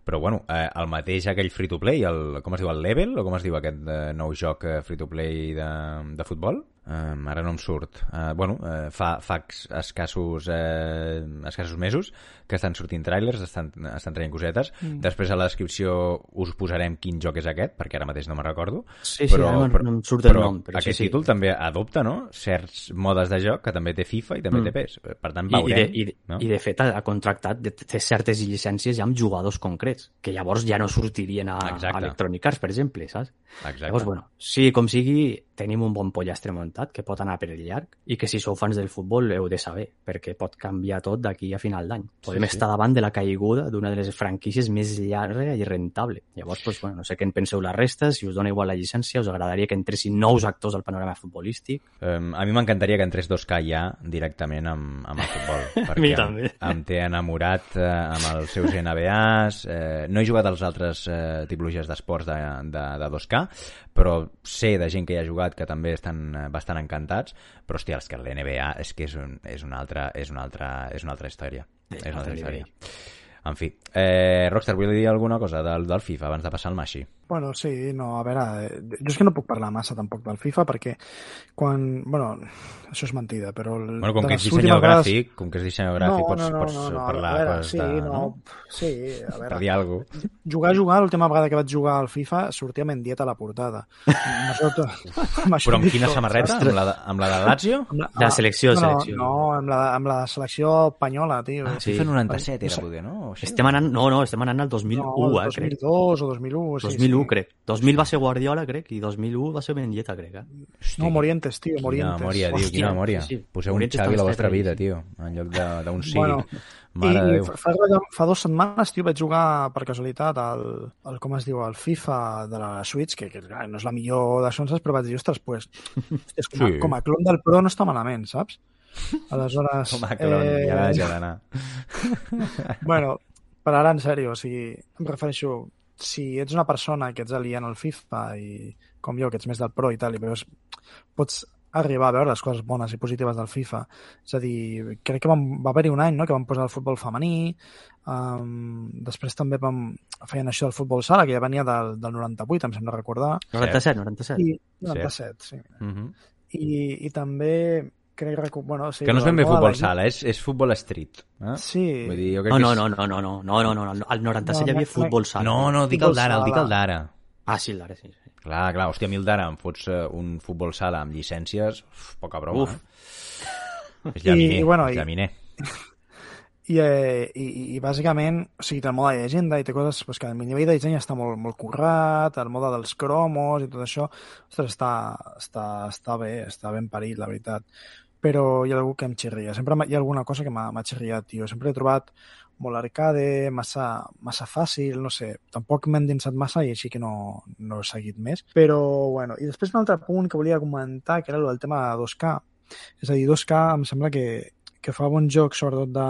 però bueno, eh, el mateix aquell free-to-play, com es diu, el Level, o com es diu aquest eh, nou joc eh, free-to-play de, de futbol? Um, ara no em surt. Uh, bueno, uh, fa, fa escassos, uh, escassos mesos que estan sortint trailers, estan, estan traient cosetes. Mm. Després a la descripció us posarem quin joc és aquest, perquè ara mateix no me'n recordo. Sí, però, sí, ara no, no em surt el nom. Però aquest sí, títol també adopta no? certs modes de joc que també té FIFA i també mm. té PES. Per tant, veurem. I, i, de, i, no? i de fet ha contractat té certes llicències ja amb jugadors concrets, que llavors ja no sortirien a, a Electronic Arts, per exemple, saps? Exacte. Llavors, bueno, sí, com sigui, tenim un bon pollastre muntat que pot anar per el llarg i que si sou fans del futbol heu de saber, perquè pot canviar tot d'aquí a final d'any. Podem sí, sí. estar davant de la caiguda d'una de les franquícies més llarga i rentable. Llavors, pues, bueno, no sé què en penseu la resta, si us dona igual la llicència, us agradaria que entressin nous actors al panorama futbolístic? Um, a mi m'encantaria que entrés 2K ja directament amb, amb el futbol, perquè em, em té enamorat eh, amb els seus NBAs, eh, no he jugat als altres eh, tipologies d'esports de, de, de 2K, però sé de gent que hi ha jugat que també estan eh, bastant encantats, però hòstia, és que l'NBA és que és, un, és, una altra, és, una altra, és una altra història. Sí, és una altra història. En fi, eh, Rockstar, vull dir alguna cosa del, del FIFA abans de passar al Mashi? Bueno, sí, no, a veure, eh, jo és que no puc parlar massa tampoc del FIFA perquè quan, bueno, això és mentida, però... el- Bueno, com que ets dissenyador vegades- gràfic, com que ets dissenyador gràfic, no, pots, no, no, pots no, no, parlar a veure, coses sí, de... no, sí, a Per veure, dir alguna cosa. jugar, jugar, l'última vegada que vaig jugar al FIFA sortia Mendieta a la portada. Amb això, to- amb això Però amb quina tot, samarreta? Amb la, de, amb la de Lazio? La, De ah, selecció, no, selecció. No, amb la, amb la selecció espanyola, tio. Ah, Sí. FIFA 97 No era, poder, no? Estem anant, no, no, estem anant al 2001, no, eh, crec. 2002 o 2001. Sí, 2001, sí. crec. 2000 va ser Guardiola, crec, i 2001 va ser Mendieta, crec. Eh? Hosti, No, Morientes, tio, Quina Morientes. memòria, tio, quina memòria. sí, sí. Poseu un Morientes Xavi a la vostra vida, tio, en lloc de- d'un sí. Bueno, Mare de I Déu. fa, fa dos setmanes, tio, vaig jugar per casualitat al, al com es diu, al FIFA de la Switch, que, que clar, no és la millor de sonses, però vaig dir, ostres, pues, hòsties, com, a, Sí. com a clon del Pro no està malament, saps? Aleshores... Com a clon, eh... ja ja d'anar. Bueno, però ara en sèrio, o sigui, em refereixo, si ets una persona que ets aliena al FIFA i com jo, que ets més del Pro i tal, i veus, pots arribar a veure les coses bones i positives del FIFA. És a dir, crec que vam, va haver-hi un any no?, que vam posar el futbol femení, um, després també vam, feien això del futbol sala, que ja venia del, del 98, em sembla recordar, 97, 97. i 97, sí. Uh -huh. I, i també crec recu- bueno, sí, Que no és ben bé futbol de- sala, és, és futbol street. Eh? Sí. Vull dir, jo crec No, no, no, no, no, no, no, no, no, no. Al 97 No, hi havia no, futbol sala. No, no, dic el d'ara, el dic el d'ara. Ah, sí, el d'ara, sí. sí. Clar, clar, hòstia, a mi el d'ara em fots eh, un futbol sala amb llicències, uf, poca broma. Uf. Eh? És llaminer, I, bueno, és i- llaminer. I, eh, i, i bàsicament, o sigui, té el mode de llegenda i té coses pues, que a nivell de disseny està molt, molt currat, el mode dels cromos i tot això, ostres, està, està, està bé, està ben parit, la veritat. Però hi ha algú que em xirria. Sempre hi ha alguna cosa que m'ha xirriat, tio. Sempre he trobat molt arcade, massa, massa fàcil, no sé. Tampoc m'he endinsat massa i així que no, no he seguit més. Però, bueno, i després un altre punt que volia comentar, que era el del tema de 2K. És a dir, 2K em sembla que, que fa bons jocs, sobretot de,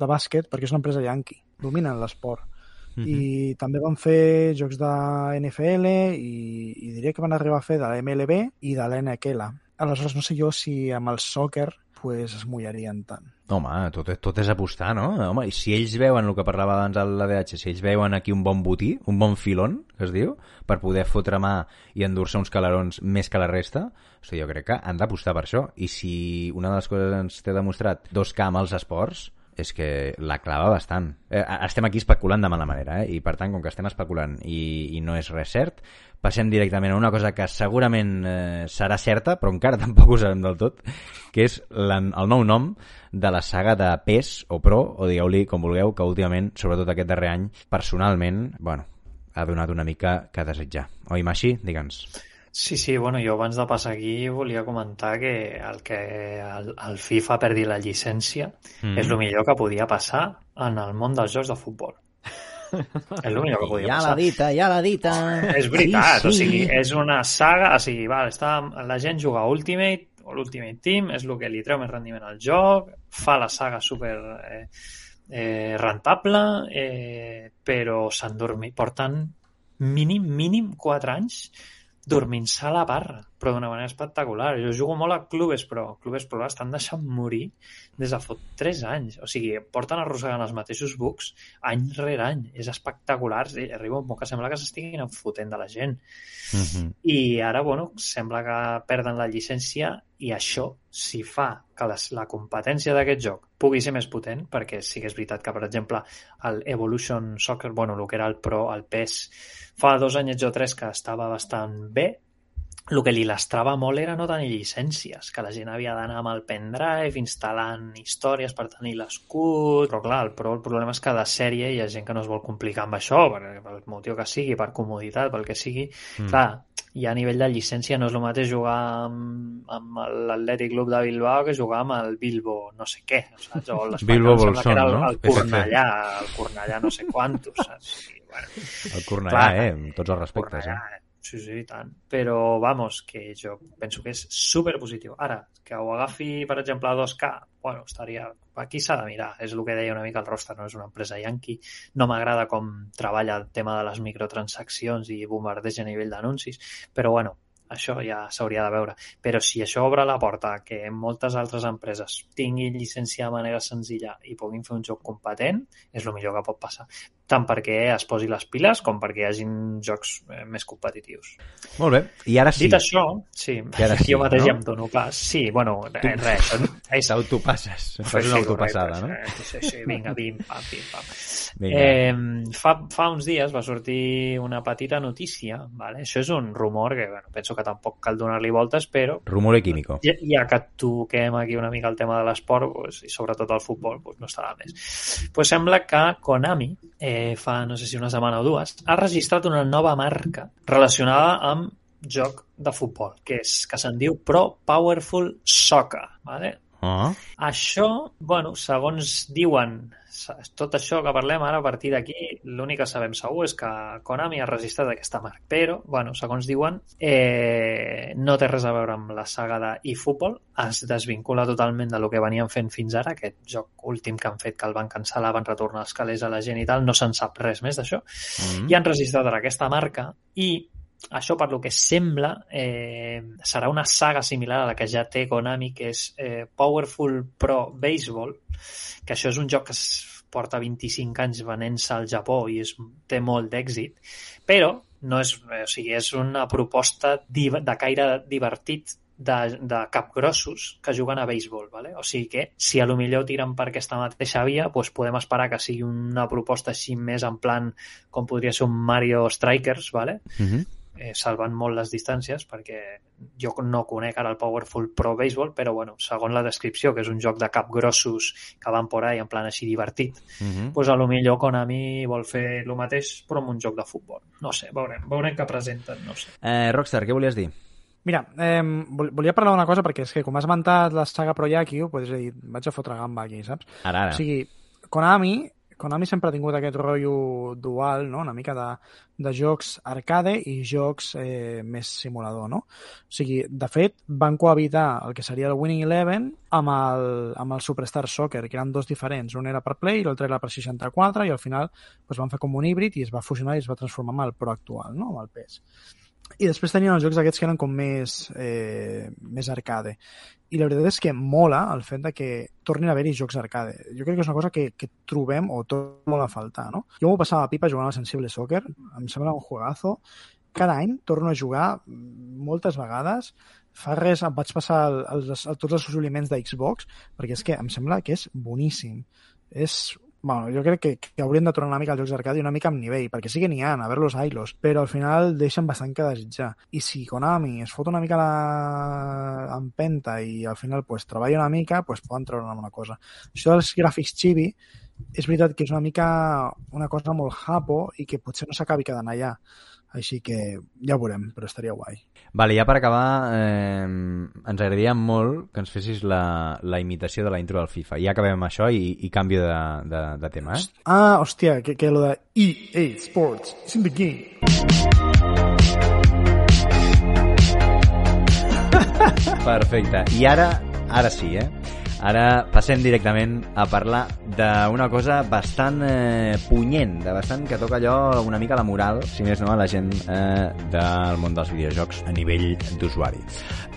de bàsquet, perquè és una empresa yankee. Dominen l'esport. Mhm. I també van fer jocs de NFL i, i diria que van arribar a fer de la MLB i de l'NQL. Aleshores, no sé jo si amb el soccer pues, es mullarien tant. Home, tot, tot és apostar, no? Home, i si ells veuen el que parlava abans a l'ADH, si ells veuen aquí un bon botí, un bon filon, que es diu, per poder fotre mà i endur-se uns calarons més que la resta, sigui, jo crec que han d'apostar per això. I si una de les coses ens té demostrat dos k amb els esports, és que la clava bastant. Eh, estem aquí especulant de mala manera, eh? i per tant, com que estem especulant i, i no és res cert, passem directament a una cosa que segurament eh, serà certa, però encara tampoc ho sabem del tot, que és la, el nou nom de la saga de PES o Pro, o digueu-li com vulgueu, que últimament, sobretot aquest darrer any, personalment, bueno, ha donat una mica que desitjar. Oi, Maxi? Digue'ns. Sí, sí, bueno, jo abans de passar aquí volia comentar que el que el, el FIFA perdi la llicència Mm. és el millor que podia passar en el món dels jocs de futbol. és el millor que podia Ja passar. l'ha dita, ja l'ha dita. És veritat, Sí, o sí. sigui, és una saga, o sigui, val, està, la gent juga a Ultimate o l'Ultimate Team, és el que li treu més rendiment al joc, fa la saga super eh, eh, rentable, eh, però s'han dormit, porten mínim, mínim 4 anys dormint-se a la barra, però d'una manera espectacular. Jo jugo molt a Clubes Pro. Clubes Pro l'estan deixant morir des de fot 3 anys. O sigui, porten arrossegant els mateixos bugs any rere any. És espectacular. Sí, arriba un punt que sembla que s'estiguin enfotent de la gent. Mhm. I ara, bueno, sembla que perden la llicència i això, si fa que les, la competència d'aquest joc pugui ser més potent, perquè sí que és veritat que, per exemple, el Evolution Soccer, bueno, el que era el Pro, el PES, fa dos anyets o tres que estava bastant bé, el que li lastrava molt era no tenir llicències, que la gent havia d'anar amb el pendrive instal·lant històries per tenir l'escut, però clar, el, Pro, el problema és que de sèrie hi ha gent que no es vol complicar amb això, per, pel motiu que sigui, per comoditat, pel que sigui, Mm. Clar, i a nivell de llicència no és el mateix jugar amb, amb l'Atlètic Club de Bilbao que jugar amb el Bilbo no sé què, saps? O Bilbo era el, Bolson, no? el Cornellà, el Cornellà no sé quantos, saps? I, bueno, El Cornellà, Clar. eh? Amb tots els respectes, eh? Sí, sí, i tant. Però, vamos, que jo penso que és super positiu. Ara, que ho agafi, per exemple, a 2K, bueno, estaria... Aquí s'ha de mirar, és el que deia una mica el Roster, no és una empresa yankee. No m'agrada com treballa el tema de les microtransaccions i bombardeja a nivell d'anuncis, però bueno, això ja s'hauria de veure. Però si això obre la porta que moltes altres empreses tinguin llicència de manera senzilla i puguin fer un joc competent, és el millor que pot passar. Tant perquè es posi les piles com perquè hi hagin jocs eh, més competitius. Molt bé. I ara sí. Dit això, sí, I ara sí, jo mateix no? ja em dono pas. Sí, bueno, res, res. això És, T'autopasses. Fas una autopassada, no? correcte, Sí, sí, sí, vinga, pim, pam, pim, pam. Vinga. Eh, fa, fa uns dies va sortir una petita notícia, vale? això és un rumor que bueno, penso que tampoc cal donar-li voltes, però Rumore químico. ja, ja que toquem aquí una mica el tema de l'esport pues, i sobretot el futbol, pues, no està de més. Pues sembla que Konami, eh, fa no sé si una setmana o dues, ha registrat una nova marca relacionada amb joc de futbol, que és que se'n diu Pro Powerful Soccer. Vale? Oh. Això, bueno, segons diuen, tot això que parlem ara a partir d'aquí, l'únic que sabem segur és que Konami ha registrat aquesta marca. Però, bueno, segons diuen, eh, no té res a veure amb la saga d'eFootball, es desvincula totalment de lo que venien fent fins ara, aquest joc últim que han fet, que el van cancel·lar, van retornar els calés a la gent i tal, no se'n sap res més d'això, Mm. i han registrat ara aquesta marca i això, per lo que sembla, eh, serà una saga similar a la que ja té Konami, que és eh, Powerful Pro Baseball, que això és un joc que es porta 25 anys venent-se al Japó i és, té molt d'èxit, però no és, eh, o sigui, és una proposta de caire divertit de, de capgrossos que juguen a béisbol. ¿vale? O sigui que, si a lo millor tiren per aquesta mateixa via, doncs podem esperar que sigui una proposta així més en plan com podria ser un Mario Strikers, ¿vale? Mm -hmm. Eh, salvant molt les distàncies perquè jo no conec ara el Powerful Pro Baseball, però bueno, segons la descripció, que és un joc de capgrossos que van por ahí en plan així divertit, Mm -hmm. pues a lo millor Konami vol fer el mateix però amb un joc de futbol. No sé, veurem, veurem què presenten, no sé. eh, Rockstar, què volies dir? Mira, eh, vol- volia parlar d'una cosa perquè és que com has esmentat la saga Pro Yakyu, pues, és a dir, vaig a fotre gamba aquí, saps? Ara, ara. O sigui, Konami, Konami sempre ha tingut aquest rotllo dual, no? una mica de, de jocs arcade i jocs eh, més simulador, no? O sigui, de fet, van cohabitar el que seria el Winning Eleven amb el, amb el Superstar Soccer, que eren dos diferents. Un era per Play i l'altre era per 64 i al final doncs, van fer com un híbrid i es va fusionar i es va transformar en el Pro actual, no? amb el PES. I després tenien els jocs aquests que eren com més, eh, més arcade. I la veritat és que mola el fet de que tornin a haver-hi jocs arcade. Jo crec que és una cosa que, que trobem o tot molt a faltar, no? Jo m'ho passava a pipa jugant al Sensible Soccer, em sembla un juegazo. Cada any torno a jugar moltes vegades. Fa res em vaig passar el, els, el, tots els assoliments d'Xbox, perquè és que em sembla que és boníssim. És bueno, jo crec que, que haurien de tornar una mica als jocs d'arcade i una mica amb nivell, perquè sí que n'hi ha, a veure los ailos, però al final deixen bastant que desitjar. I si Konami es fot una mica la empenta i al final pues, treballa una mica, pues, poden treure una cosa. Això dels gràfics chibi és veritat que és una mica una cosa molt japo i que potser no s'acabi quedant allà. Així que ja ho veurem, però estaria guai. Vale, ja per acabar, eh, ens agradaria molt que ens fessis la, la imitació de la intro del FIFA. Ja acabem amb això i, i canvio de, de, de tema, eh? Ah, hòstia, que, que lo de EA Sports is in the game. Perfecte. I ara, ara sí, eh? Ara passem directament a parlar d'una cosa bastant eh, punyent, de bastant que toca allò una mica la moral, si més no, a la gent eh, del món dels videojocs a nivell d'usuari.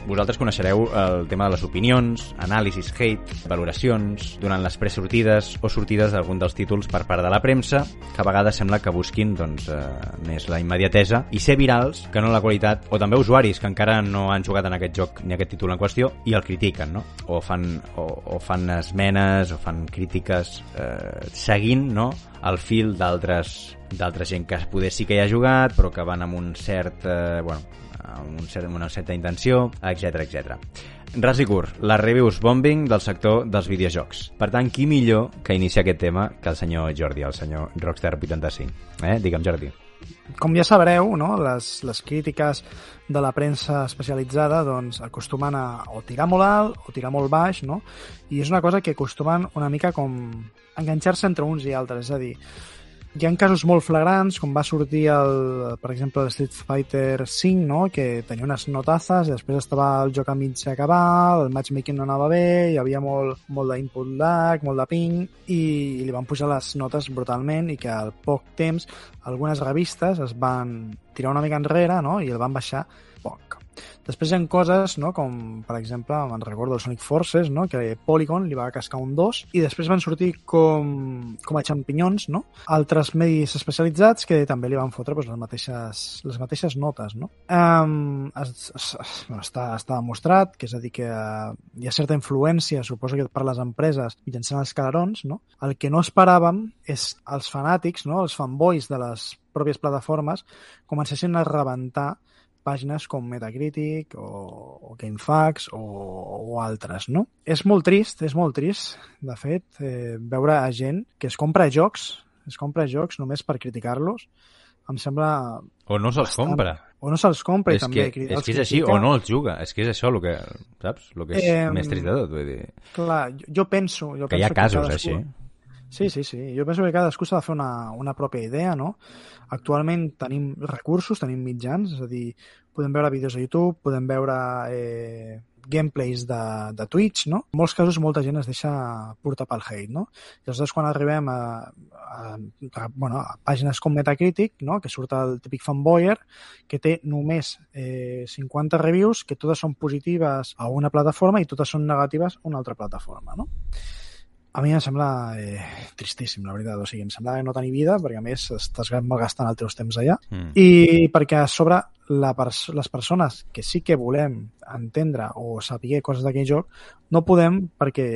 Vosaltres coneixereu el tema de les opinions, anàlisis, hate, valoracions, durant les presortides o sortides d'algun dels títols per part de la premsa, que a vegades sembla que busquin doncs, eh, més la immediatesa i ser virals que no la qualitat, o també usuaris que encara no han jugat en aquest joc ni aquest títol en qüestió i el critiquen, no? O fan, o, o fan esmenes o fan crítiques eh, seguint no? el fil d'altres d'altra gent que poder sí que hi ha jugat però que van amb un cert eh, bueno, amb, un cert, una certa intenció, etc etc. Ras i curt, les reviews bombing del sector dels videojocs. Per tant, qui millor que iniciar aquest tema que el senyor Jordi, el senyor Rockstar85? Eh? Digue'm, Jordi. Com ja sabreu, no, les, les crítiques de la premsa especialitzada doncs, acostumen a o tirar molt alt o tirar molt baix, no? i és una cosa que acostumen una mica com enganxar-se entre uns i altres, és a dir, hi ha casos molt flagrants, com va sortir, el, per exemple, el Street Fighter 5, no? que tenia unes notazes, i després estava el joc a mig acabar, el matchmaking no anava bé, hi havia molt, molt d'input lag, molt de ping, i li van pujar les notes brutalment, i que al poc temps algunes revistes es van tirar una mica enrere no? i el van baixar poc. Després hi ha coses, no? com per exemple, me'n recordo el Sonic Forces, no? que Polygon li va cascar un 2, i després van sortir com, com a xampinyons, no? altres medis especialitzats que també li van fotre pues, les, mateixes, les mateixes notes. No? Um, es, es, bueno, està, està demostrat, que és a dir, que hi ha certa influència, suposo que per les empreses, mitjançant els calarons, no? el que no esperàvem és els fanàtics, no? els fanboys de les pròpies plataformes, comencessin a rebentar pàgines com Metacritic o, o GameFAQs o, o altres, no? És molt trist, és molt trist, de fet, eh, veure a gent que es compra jocs, es compra jocs només per criticar-los, em sembla... O no se'ls compra. O no se'ls compra és i també... Que, és que és així, o no els juga. És que és això el que, saps? El que és eh, més trist de tot. Vull dir. Clar, jo, jo penso... Jo que penso hi ha casos que cadascú... així. Sí, sí, sí. Jo penso que cadascú s'ha de fer una, una pròpia idea, no? Actualment tenim recursos, tenim mitjans, és a dir, podem veure vídeos a YouTube, podem veure eh, gameplays de, de Twitch, no? En molts casos molta gent es deixa portar pel hate, no? I aleshores quan arribem a, a, a, bueno, a pàgines com Metacritic, no? que surt el típic fanboyer, que té només eh, 50 reviews, que totes són positives a una plataforma i totes són negatives a una altra plataforma, no? A mi em sembla eh, tristíssim, la veritat. O sigui, em sembla no tenir vida, perquè a més estàs malgastant el teus temps allà. Mm. I perquè a sobre la pers les persones que sí que volem entendre o saber coses d'aquell joc, no podem perquè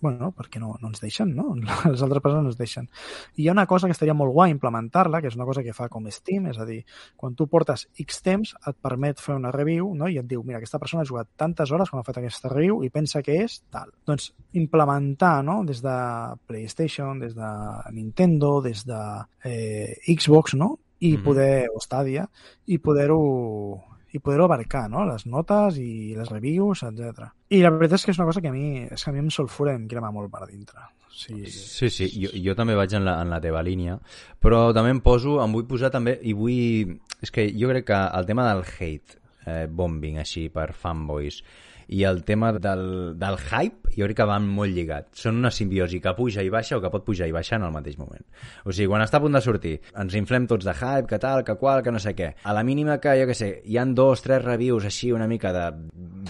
bueno, perquè no, no ens deixen, no? Les altres persones no ens deixen. I hi ha una cosa que estaria molt guai implementar-la, que és una cosa que fa com Steam, és a dir, quan tu portes X temps et permet fer una review no? i et diu, mira, aquesta persona ha jugat tantes hores quan ha fet aquesta review i pensa que és tal. Doncs implementar no? des de PlayStation, des de Nintendo, des de eh, Xbox, no? i mm -hmm. poder, o Stadia, i poder-ho i poder-ho abarcar, no? les notes i les reviews, etc. I la veritat és que és una cosa que a mi, és que a mi em sulfura i em crema molt per dintre. Sí, sí, sí jo, jo també vaig en la, en la teva línia, però també em poso, em vull posar també, i vull... És que jo crec que el tema del hate, eh, bombing així per fanboys, i el tema del, del hype jo crec que van molt lligats. Són una simbiosi que puja i baixa o que pot pujar i baixar en el mateix moment. O sigui, quan està a punt de sortir, ens inflem tots de hype, que tal, que qual, que no sé què. A la mínima que, jo que sé, hi han dos, tres reviews així una mica de,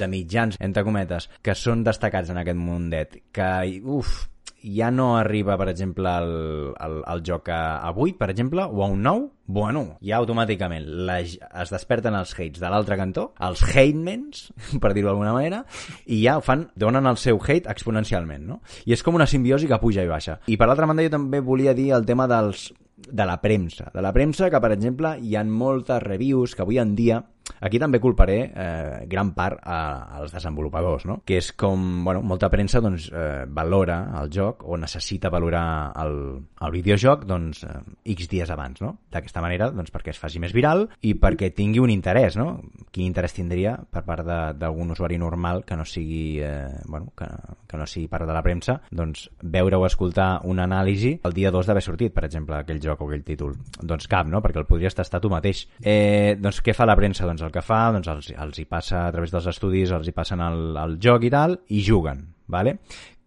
de mitjans, entre cometes, que són destacats en aquest mundet, que, uf, ja no arriba, per exemple, el, el, el joc a, a 8, per exemple, o a un 9, bueno, ja automàticament la, es desperten els hates de l'altre cantó, els hatements, per dir-ho d'alguna manera, i ja fan, donen el seu hate exponencialment, no? I és com una simbiosi que puja i baixa. I per l'altra banda jo també volia dir el tema dels, de la premsa. De la premsa que, per exemple, hi ha moltes reviews que avui en dia Aquí també culparé eh, gran part a, als desenvolupadors, no? que és com bueno, molta premsa doncs, eh, valora el joc o necessita valorar el, el videojoc doncs, eh, X dies abans. No? D'aquesta manera, doncs, perquè es faci més viral i perquè tingui un interès. No? Quin interès tindria per part d'algun usuari normal que no sigui, eh, bueno, que, que no sigui part de la premsa doncs, veure o escoltar una anàlisi el dia 2 d'haver sortit, per exemple, aquell joc o aquell títol? Doncs cap, no? perquè el podries tastar tu mateix. Eh, doncs què fa la premsa? Doncs el que fa, doncs els, els hi passa a través dels estudis, els hi passen el, el joc i tal, i juguen, vale?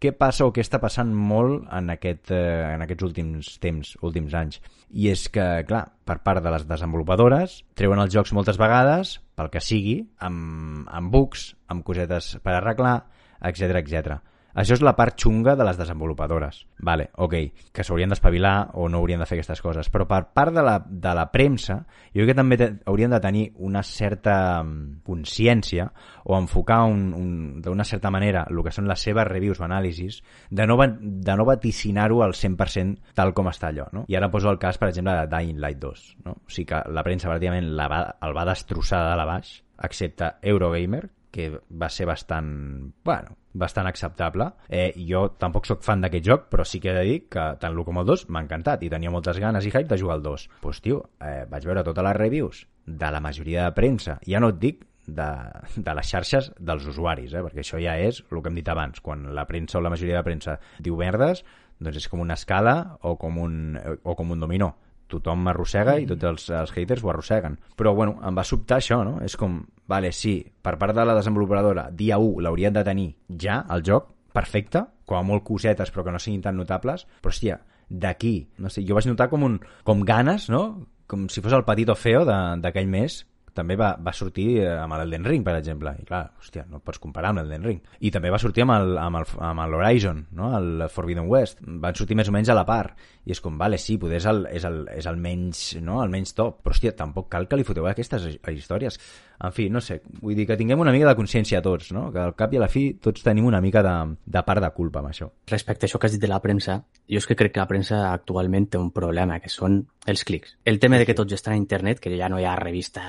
Què passa o què està passant molt en, aquest, eh, en aquests últims temps, últims anys? I és que, clar, per part de les desenvolupadores, treuen els jocs moltes vegades, pel que sigui, amb, amb bugs, amb cosetes per arreglar, etc etc. Això és la part xunga de les desenvolupadores. Vale, ok, que s'haurien d'espavilar o no haurien de fer aquestes coses. Però per part de la, de la premsa, jo crec que també haurien de tenir una certa mm, consciència o enfocar d'una certa manera el que són les seves reviews o anàlisis de no, de no vaticinar-ho al 100% tal com està allò. No? I ara poso el cas, per exemple, de Dying Light 2. No? O sigui que la premsa pràcticament la va, el va destrossar de la baix, excepte Eurogamer, que va ser bastant, bueno, bastant acceptable. Eh, jo tampoc sóc fan d'aquest joc, però sí que he de dir que tant l'1 com el 2 m'ha encantat i tenia moltes ganes i hype de jugar al 2. Doncs, pues, tio, eh, vaig veure totes les reviews de la majoria de premsa. Ja no et dic de, de les xarxes dels usuaris, eh? perquè això ja és el que hem dit abans. Quan la premsa o la majoria de premsa diu merdes, doncs és com una escala o com un, o com un dominó tothom m'arrossega i tots els, els haters ho arrosseguen. Però, bueno, em va sobtar això, no? És com, vale, sí, per part de la desenvolupadora, dia 1 l'haurien de tenir ja, el joc, perfecte, com a molt cosetes però que no siguin tan notables, però, hòstia, d'aquí, no sé, jo vaig notar com, un, com ganes, no? Com si fos el petit feo d'aquell mes, també va, va sortir eh, amb l'Elden Ring, per exemple. I clar, hòstia, no pots comparar amb l'Elden Ring. I també va sortir amb el, amb el, amb l'Horizon, no? el Forbidden West. Van sortir més o menys a la part. I és com, vale, sí, poder és el, és el, és el menys, no? el menys top, però hòstia, tampoc cal que li foteu aquestes històries. En fi, no sé, vull dir que tinguem una mica de consciència tots, no? que al cap i a la fi tots tenim una mica de, de part de culpa amb això. Respecte a això que has dit de la premsa, jo és que crec que la premsa actualment té un problema, que són els clics. El tema de que tots estan a internet, que ja no hi ha revista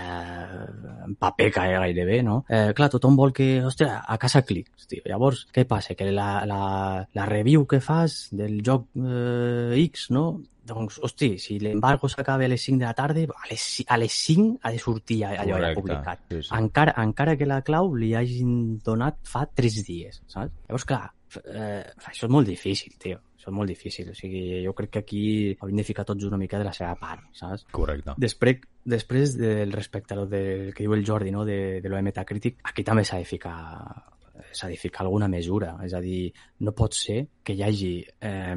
en paper gairebé, no? Eh, clar, tothom vol que, ostres, a casa clics. Tio. Llavors, què passa? Que la, la, la review que fas del joc eh, X, no? Doncs, hosti, si l'embargo s'acaba a les 5 de la tarda, a les, a les 5 ha de sortir allò ja publicat. Sí, sí. Encara, encara que la clau li hagin donat fa 3 dies, saps? Llavors, clar, eh, això és molt difícil, tio. Això és molt difícil. O sigui, jo crec que aquí hauríem de ficar tots una mica de la seva part, saps? Correcte. Després, després del respecte a lo del que diu el Jordi, no? de, de lo de Metacritic, aquí també s'ha de ficar s'ha de ficar alguna mesura. És a dir, no pot ser que hi hagi eh,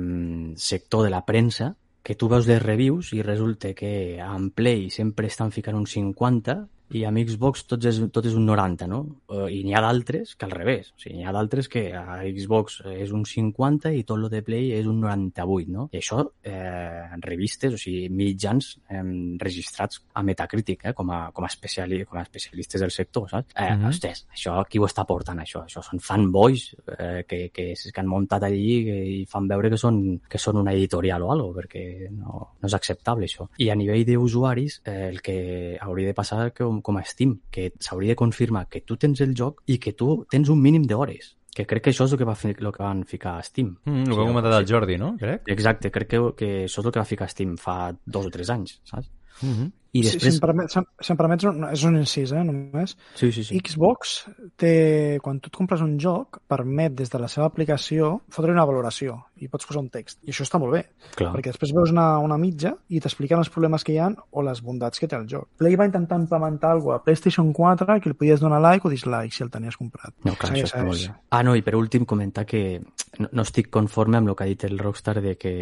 sector de la premsa que tu veus les reviews i resulta que en Play sempre estan ficant un 50 i amb Xbox tot és, tot és un 90, no? Eh, I n'hi ha d'altres que al revés. O sigui, n'hi ha d'altres que a Xbox és un 50 i tot lo de Play és un 98, no? I això eh, revistes, o sigui, mitjans eh, registrats a Metacritic, eh, com, a, com, a especiali, com a especialistes del sector, saps? Eh, Mhm. Ostres, això qui ho està portant, això? Això són fanboys eh, que, que, que han muntat allí i fan veure que són, que són una editorial o algo, perquè no, no és acceptable això. I a nivell d'usuaris, eh, el que hauria de passar com, com a Steam, que s'hauria de confirmar que tu tens el joc i que tu tens un mínim d'hores que crec que això és el que, va fi, el que van ficar a Steam. Mm, el que ha comentat el Jordi, no? Crec. Exacte, crec que, que això és el que va ficar Steam fa dos o tres anys, saps? Mm -hmm. I Si, si, després... em permet, si, em- si em permets, és un incís, eh, només. Sí, sí, sí. Xbox té, quan tu et compres un joc, permet des de la seva aplicació fotre una valoració i pots posar un text. I això està molt bé, Clar. perquè després veus una, una mitja i t'expliquen els problemes que hi han o les bondats que té el joc. Play va intentar implementar alguna a PlayStation 4 que li podies donar like o dislike si el tenies comprat. No, clar, Segueix, això està molt bé. Ah, no, i per últim comentar que no, no estic conforme amb el que ha dit el Rockstar de que,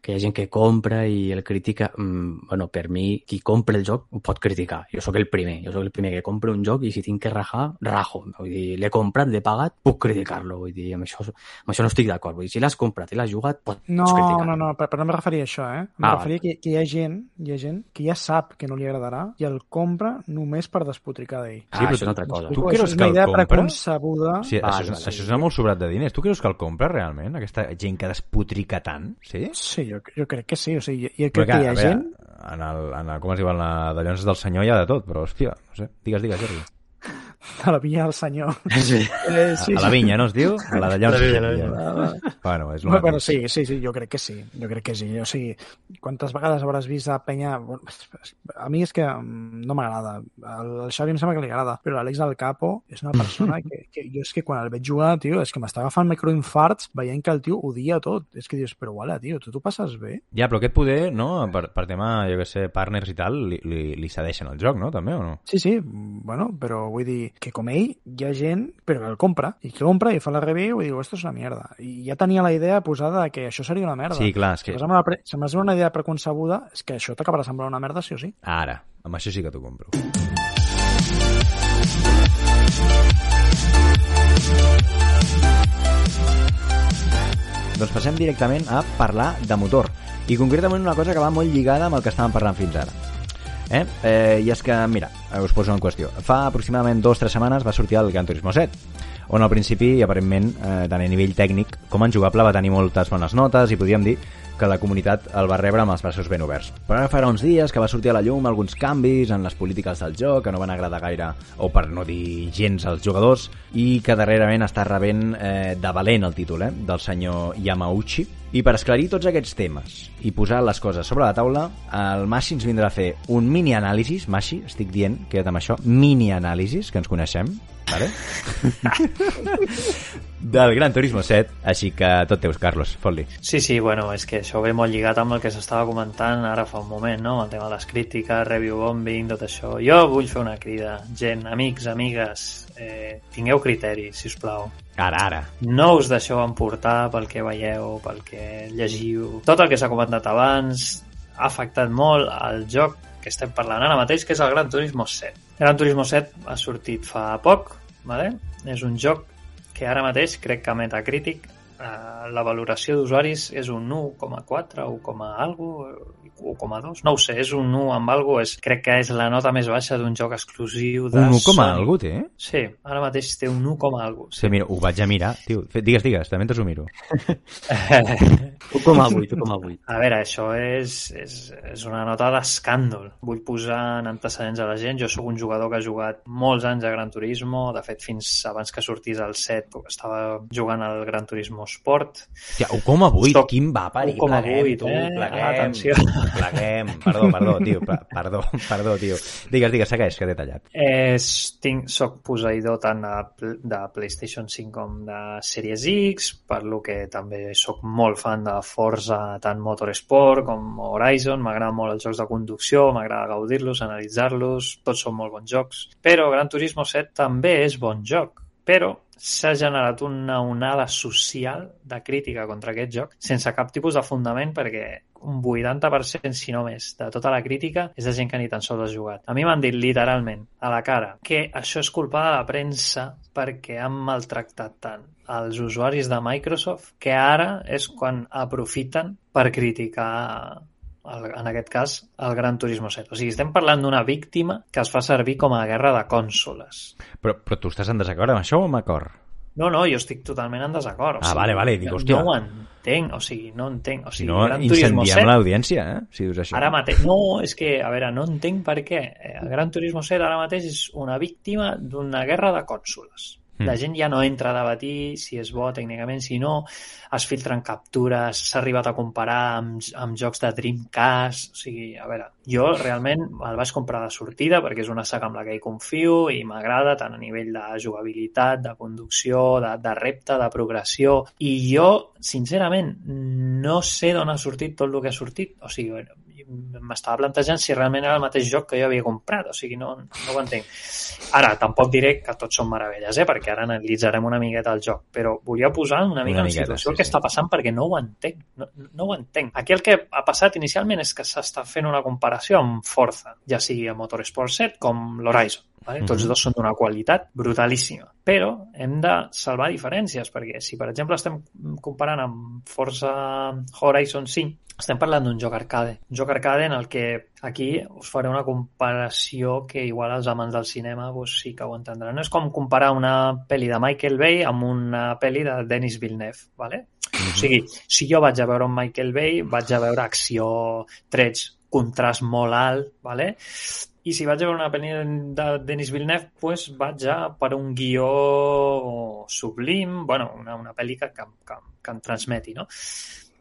que hi ha gent que compra i el critica. Mm, bueno, per mi, qui compra el joc ho pot criticar. Jo sóc el primer. Jo sóc el primer que compra un joc i si tinc que rajar, rajo. Vull dir, l'he comprat, l'he pagat, puc criticar-lo. Vull dir, amb això, amb això no estic d'acord. Vull dir, si l'has comprat i l'has jugat, pots No, criticar. no, no, però, però no em referia a això, eh? Em Ah, referia que, que hi ha gent, hi ha gent que ja sap que no li agradarà i el compra només per despotricar d'ell. Ah, Sí, però això és una altra cosa. tu creus que una el idea compra? preconcebuda. Sí, Vale, això, és, vale. això és anar molt sobrat de diners. Tu creus que el compra realment, aquesta gent que despotrica tant? Sí? Sí, jo, jo crec que sí. O sigui, jo, jo Però crec que hi ha veure, gent... En el, en el, com es diu, en la de Llons del Senyor hi ha de tot, però, hòstia, no sé. Digues, digues, Jordi. A la vinya del senyor. Sí. Eh, a la vinya, no es diu? A la de la vinya, la vinya. Bueno, és Bueno, bueno, sí, sí, sí, jo crec que sí, jo crec que sí. O sigui, quantes vegades hauràs vist a penya... A mi és que mm, no m'agrada. Al Xavi em sembla que li agrada, però l'Àlex del Capo és una persona que, que jo és que quan el veig jugar, tio, és que m'està agafant microinfarts veient que el tio odia tot. És que dius, però uala, tio, tu t'ho passes bé? Ja, però aquest poder, no? Per, per tema, jo què sé, partners i tal, li, li, li cedeixen el joc, no? També, o no? Sí, sí, bueno, però vull dir que com ell hi ha gent però que el compra, i que compra i fa la review i diu, esto és una mierda. I ja tenia la idea posada de que això seria una merda. Sí, clar, és Si que... amb una, pre- si amb una idea preconcebuda, és que això t'acabarà semblant una merda sí o sí. Ara, amb això sí que t'ho compro. Doncs passem directament a parlar de motor. I concretament una cosa que va molt lligada amb el que estàvem parlant fins ara. Eh? Eh, I és que, mira, us poso en qüestió. Fa aproximadament dues o tres setmanes va sortir el Gran Turismo 7, on al principi, aparentment, eh, tant a nivell tècnic com en jugable, va tenir moltes bones notes i podríem dir que la comunitat el va rebre amb els braços ben oberts. Però ara farà uns dies que va sortir a la llum alguns canvis en les polítiques del joc que no van agradar gaire, o per no dir gens als jugadors, i que darrerament està rebent eh, de valent el títol eh, del senyor Yamauchi. I per esclarir tots aquests temes i posar les coses sobre la taula, el Mashi ens vindrà a fer un mini-anàlisis, Mashi, estic dient, queda't amb això, mini-anàlisis, que ens coneixem, vale? del Gran Turismo 7, així que tot teus, Carlos, fot-li. Sí, sí, bueno, és que això ve molt lligat amb el que s'estava comentant ara fa un moment, no? El tema de les crítiques, review bombing, tot això. Jo vull fer una crida. Gent, amics, amigues, eh, tingueu criteri, si us plau. Ara, ara. No us deixeu emportar pel que veieu, pel que llegiu. Tot el que s'ha comentat abans ha afectat molt el joc que estem parlant ara mateix, que és el Gran Turismo 7. Gran Turismo 7 ha sortit fa poc, vale? és un joc que ara mateix crec que a Metacritic la valoració d'usuaris és un 1,4 o com a algo, 1,2, no ho sé, és un 1 amb algo, és, crec que és la nota més baixa d'un joc exclusiu de Un 1 com a Sony. algú té? Sí, ara mateix té un 1 com a algo. Sí, mira, ho vaig a mirar. Tio, digues, digues, també t'ho miro. 1,8, 1,8. A veure, això és, és, és una nota d'escàndol. Vull posar en antecedents a la gent. Jo sóc un jugador que ha jugat molts anys a Gran Turismo. De fet, fins abans que sortís el 7 estava jugant al Gran Turismo Sport. Hòstia, 1,8, Soc quin va, pari, 1,8, pleguem, tu, eh? pleguem, Atenció. pleguem. Perdó, perdó, tio, pe- perdó, perdó, tio. Digues, digues, segueix, que t'he tallat. És, tinc, soc posseïdor tant de, de PlayStation 5 com de Series X, per lo que també sóc molt fan de Forza, tant Motorsport com Horizon, m'agraden molt els jocs de conducció, m'agrada gaudir-los, analitzar-los, tots són molt bons jocs. Però Gran Turismo 7 també és bon joc, però s'ha generat una onada social de crítica contra aquest joc sense cap tipus de fundament perquè un 80%, si no més, de tota la crítica és de gent que ni tan sols ha jugat. A mi m'han dit literalment, a la cara, que això és culpa de la premsa perquè han maltractat tant els usuaris de Microsoft que ara és quan aprofiten per criticar en aquest cas, el Gran Turismo 7. O sigui, estem parlant d'una víctima que es fa servir com a guerra de cònsoles. Però, però tu estàs en desacord amb això o amb acord? No, no, jo estic totalment en desacord. O Ah, sigui, vale, vale, dic, hòstia. No ho entenc, o sigui, no entenc. O Si sigui, no, Gran Turismo incendiem 7, l'audiència, eh? Si dius això. ara mateix... No, és que, a veure, no entenc per què. Eh, El Gran Turismo 7 ara mateix és una víctima d'una guerra de cònsoles. Mm. La gent ja no entra a debatir si és bo tècnicament, si no, es filtren captures, s'ha arribat a comparar amb, amb jocs de Dreamcast, o sigui, a veure, jo realment el vaig comprar de sortida perquè és una saga amb la que hi confio i m'agrada tant a nivell de jugabilitat, de conducció, de, de repte, de progressió, i jo, sincerament, no sé d'on ha sortit tot el que ha sortit, o sigui, m'estava plantejant si realment era el mateix joc que jo havia comprat, o sigui, no, no ho entenc. Ara, tampoc diré que tots són meravelles, eh? perquè ara analitzarem una miqueta el joc, però volia posar una mica Una en miqueta, situació sí, el que sí. està passant perquè no ho entenc, no, no ho entenc. Aquí el que ha passat inicialment és que s'està fent una comparació amb Forza, ja sigui el Motorsport 7 com l'Horizon. Vale? Tots Mhm. dos són d'una qualitat brutalíssima. Però hem de salvar diferències, perquè si, per exemple, estem comparant amb Forza Horizon 5, estem parlant d'un joc arcade. Un joc arcade en el que aquí us faré una comparació que igual els amants del cinema doncs, sí que ho entendran. No és com comparar una pel·li de Michael Bay amb una pel·li de Denis Villeneuve, ¿vale? O sigui, si jo vaig a veure un Michael Bay, vaig a veure acció, trets, contrast molt alt, ¿vale? I si vaig a veure una pel·li de Denis Villeneuve, pues vaig a per un guió sublim, bueno, una, una pel·li que, que, que, em transmeti, no?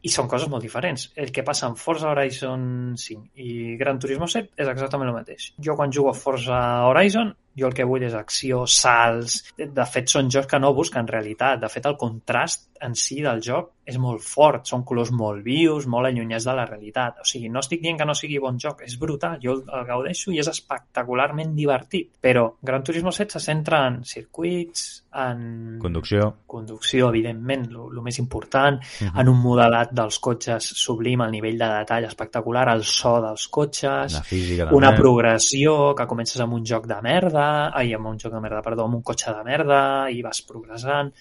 I són coses molt diferents. El que passa amb Forza Horizon 5 i Gran Turismo 7 és exactament el mateix. Jo quan jugo a Forza Horizon, jo el que vull és acció, salts... De fet, són jocs que no busquen realitat. De fet, el contrast en si del joc és molt fort. Són colors molt vius, molt allunyats de la realitat. O sigui, no estic dient que no sigui bon joc. És brutal. Jo el gaudeixo i és espectacularment divertit. Però Gran Turismo 7 se centra en circuits, en Conducció. conducció, evidentment, el més important, Mhm. en un modelat dels cotxes sublim, el nivell de detall espectacular, el so dels cotxes, La física una progressió que comences amb un joc de merda, ai, amb un joc de merda, perdó, amb un cotxe de merda i vas progressant.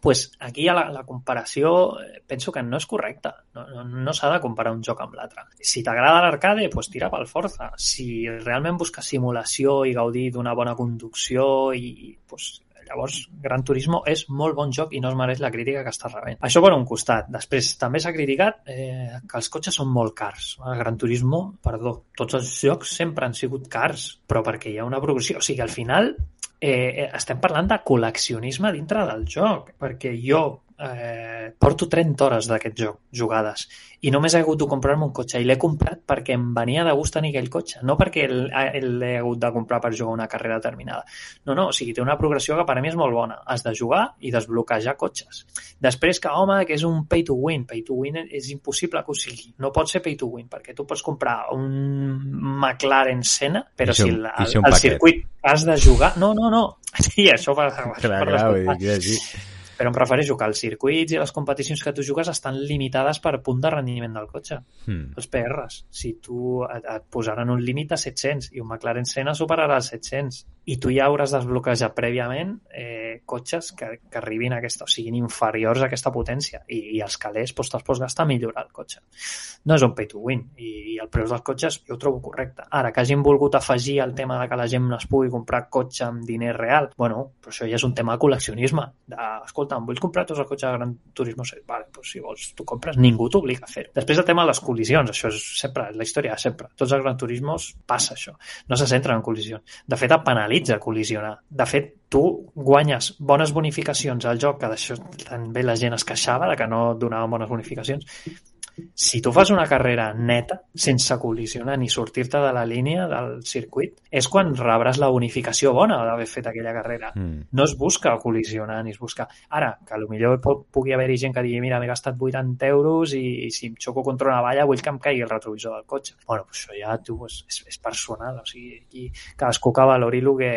Pues aquí a la, la comparació eh, penso que no és correcta. No, no, no s'ha de comparar un joc amb l'altre. Si t'agrada l'arcade, pues tira pel Forza. Si realment busques simulació i gaudir d'una bona conducció i pues, llavors Gran Turismo és molt bon joc i no es mereix la crítica que està rebent. Això per un costat. Després també s'ha criticat eh, que els cotxes són molt cars. El Gran Turismo, perdó, tots els jocs sempre han sigut cars, però perquè hi ha una progressió. O sigui, al final eh, estem parlant de col·leccionisme dintre del joc, perquè jo eh, porto 30 hores d'aquest joc jugades i només he hagut de comprar-me un cotxe i l'he comprat perquè em venia de gust tenir aquell cotxe, no perquè l'he hagut de comprar per jugar una carrera determinada. No, no, o sigui, té una progressió que per a mi és molt bona. Has de jugar i desbloquejar cotxes. Després que, home, que és un pay to win. Pay to win és impossible que ho sigui. No pot ser pay to win, perquè tu pots comprar un McLaren Senna, però si el, el paquet. circuit has de jugar... No, no, no. Sí, això per, Clar, per clar, vull Però em refereixo que els circuits i les competicions que tu jugues estan limitades per punt de rendiment del cotxe. Hmm. Els PRs. Si tu et, et posaran un límit a 700 i un McLaren Senna superarà els 700 i tu ja hauràs desbloquejat prèviament eh, cotxes que, que arribin a aquesta, o siguin inferiors a aquesta potència i, i els calés doncs, te'ls pots gastar a millorar el cotxe. No és un pay to win i, i el preu dels cotxes jo ho trobo correcte. Ara, que hagin volgut afegir el tema de que la gent no es pugui comprar cotxe amb diner real, bueno, però això ja és un tema de col·leccionisme. De, escolta, em vull comprar tots els cotxes de Gran Turismo 7. Vale, doncs si vols, tu compres, ningú t'obliga a fer-ho. Després el tema de les col·lisions, això és sempre, la història sempre. Tots els Gran Turismos passa això. No se centren en col·lisions. De fet, et penalitza col·lisionar. De fet, tu guanyes bones bonificacions al joc, que d'això també la gent es queixava, de que no et donaven bones bonificacions, si tu fas una carrera neta, sense col·lisionar ni sortir-te de la línia del circuit, és quan rebràs la bonificació bona d'haver fet aquella carrera. Mm. No es busca col·lisionar ni es busca... Ara, que pot, pugui haver-hi gent que digui mira, m'he gastat 80 euros i, i si em xoco contra una valla vull que em caigui el retrovisor del cotxe. Bueno, pues això ja tu, és, és personal, o sigui, aquí cadascú que valori el que,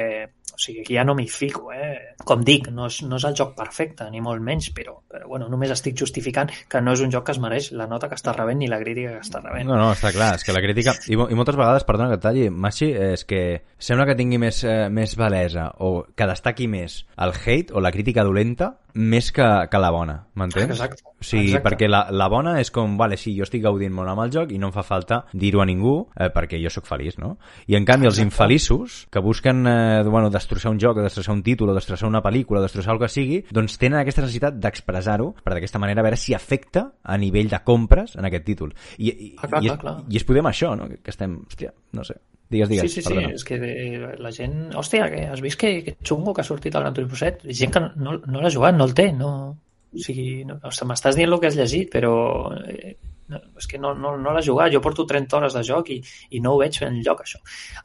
o sigui, aquí ja no m'hi fico, eh? Com dic, no és, no és el joc perfecte, ni molt menys, però, però bueno, només estic justificant que no és un joc que es mereix la nota que està rebent ni la crítica que està rebent. No, no, està clar, és que la crítica... I, i moltes vegades, perdona que et talli, Maxi, és que sembla que tingui més, eh, més valesa o que destaqui més el hate o la crítica dolenta més que, que la bona, m'entens? Exacte, O sigui, exacte. perquè la, la bona és com, vale, sí, jo estic gaudint molt amb el joc i no em fa falta dir-ho a ningú eh, perquè jo sóc feliç, no? I en canvi els infeliços que busquen eh, bueno, destrossar un joc, o destrossar un títol, o destrossar una pel·lícula, o destrossar el que sigui, doncs tenen aquesta necessitat d'expressar-ho per d'aquesta manera veure si afecta a nivell de compres en aquest títol. I, i, Ah, clar, i, és, clar, i es podem això, no? Que, que estem, hòstia, no sé. Digues, digues, sí, sí, sí, perdona. és que eh, la gent... Hòstia, que has vist que, que xungo que ha sortit el Gran Turismo 7? Gent que no, no l'ha jugat, no el té, no... O sigui, no, o sigui m'estàs dient el que has llegit, però eh, no, és que no, no, no l'ha jugat. Jo porto 30 hores de joc i, i no ho veig en lloc, això.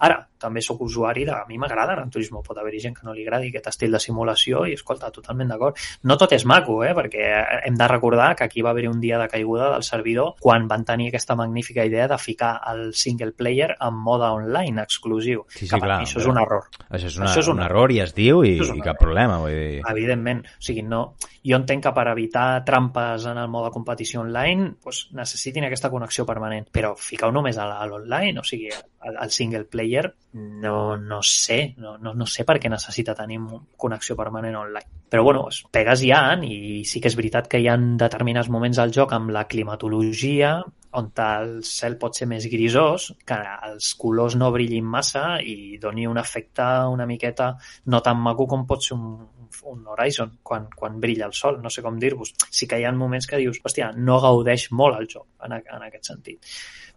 Ara, també sóc usuari de... A mi m'agrada Gran Turismo, pot haver-hi gent que no li agradi aquest estil de simulació i, escolta, totalment d'acord. No tot és maco, eh? perquè hem de recordar que aquí va haver un dia de caiguda del servidor quan van tenir aquesta magnífica idea de ficar el single player en mode online exclusiu. Sí, sí, que clar, això és un error. Això és, una, Això és un, un error i es diu i, i cap problema. Vull dir... Evidentment. O sigui, no... Jo entenc que per evitar trampes en el mode competició online doncs necessitin aquesta connexió permanent, però ficar-ho només a l'online, o sigui, al single player, no, no sé, no, no, no sé per què necessita tenir connexió permanent online. Però bueno, es- pegues ha, i sí que és veritat que hi ha determinats moments al joc amb la climatologia on el cel pot ser més grisós, que els colors no brillin massa i doni un efecte una miqueta no tan maco com pot ser un, un Horizon quan, quan brilla el sol, no sé com dir-vos. Sí que hi ha moments que dius, hòstia, no gaudeix molt el joc en, en aquest sentit.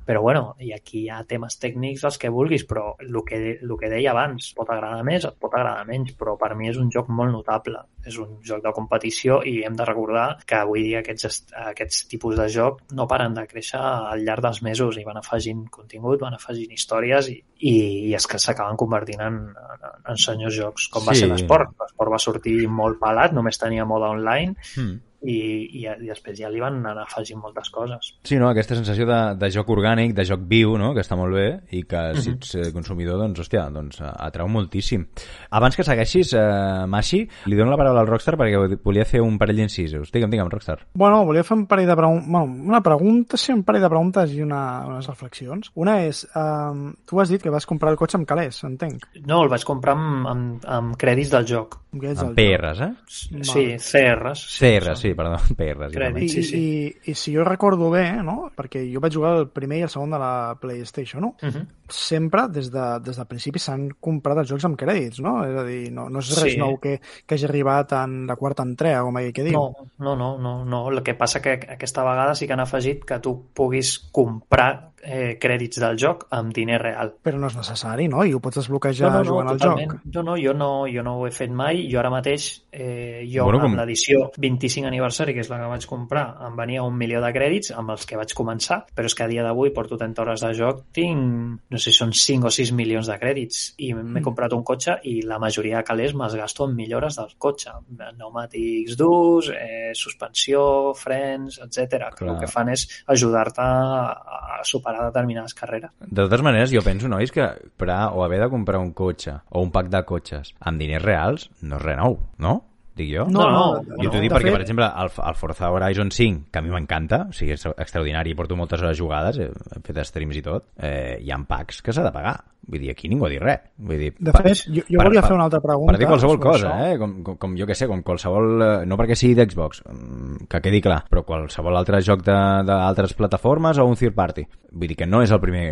Però bueno, i aquí hi ha temes tècnics dels que vulguis, però el que, el que deia abans, pot agradar més, et pot agradar menys, però per mi és un joc molt notable. És un joc de competició i hem de recordar que avui dia aquests, est- aquests tipus de joc no paren de créixer al llarg dels mesos i van afegint contingut, van afegint històries i, i, i és que s'acaben convertint en, en, en senyors jocs, com va Sí. ser l'esport. L'esport va sortir molt pelat, només tenia mode online Hmm. I, i, i després ja li van anar afegint moltes coses. Sí, no? aquesta sensació de, de joc orgànic, de joc viu, no? que està molt bé i que si Mhm. ets eh, consumidor, doncs, hòstia, doncs, eh, atrau moltíssim. Abans que segueixis, eh, Maxi, li dono la paraula al Rockstar perquè volia fer un parell d'incisos. Digue'm, digue'm, Rockstar. Bueno, volia fer un parell de preguntes, bueno, una pregunta, sí, un parell de preguntes i una, unes reflexions. Una és, um, tu has dit que vas comprar el cotxe amb calés, entenc. No, el vaig comprar amb, amb, amb crèdits del joc. Amb Amb PRs, eh? Sí, CRs. CR, sí, perdó, PRs. Crèdit. I, Sí, sí. i, I si jo recordo bé, no? perquè jo vaig jugar el primer i el segon de la PlayStation, no? Uh -huh. sempre, des de, des del principi, s'han comprat els jocs amb crèdits, no? És a dir, no, no és res Sí. nou que, que hagi arribat en la quarta entrega, com que diu. No, no, no, no, no. El que passa que aquesta vegada sí que han afegit que tu puguis comprar eh, crèdits del joc amb diner real. Però no és necessari, no? I ho pots desbloquejar no, no, jugant no, al totalment. joc. No, no, jo no, jo no ho he fet mai. Jo ara mateix, eh, jo Bueno, bueno, com- amb l'edició 25 aniversari, que és la que vaig comprar, em venia un milió de crèdits amb els que vaig començar, però és que a dia d'avui porto 30 hores de joc, tinc, no sé, són 5 o 6 milions de crèdits i m'he Mm. comprat un cotxe i la majoria de calés me'ls gasto en millores del cotxe. Pneumàtics durs, eh, suspensió, frens, etc. Clar. El que fan és ajudar-te a a determinades carreres. De totes maneres, jo penso, nois, que comprar o haver de comprar un cotxe o un pack de cotxes amb diners reals no és res nou, no? Dic jo. No, no, no, t'ho dic perquè, fet- per exemple, el, el Forza Horizon 5, que a mi m'encanta, o sigui, és extraordinari, porto moltes hores jugades, he fet streams i tot, eh, hi ha packs que s'ha de pagar. Vull dir, aquí ningú ha dit res. Vull dir, De fet, jo, jo per- volia per- fer una altra pregunta. Per dir qualsevol cosa, això. eh? Com, com, com jo que sé, com qualsevol... eh, No perquè sigui d'Xbox, mm, que quedi clar, però qualsevol altre joc de- d'altres plataformes o un third party. Vull dir que no és el primer...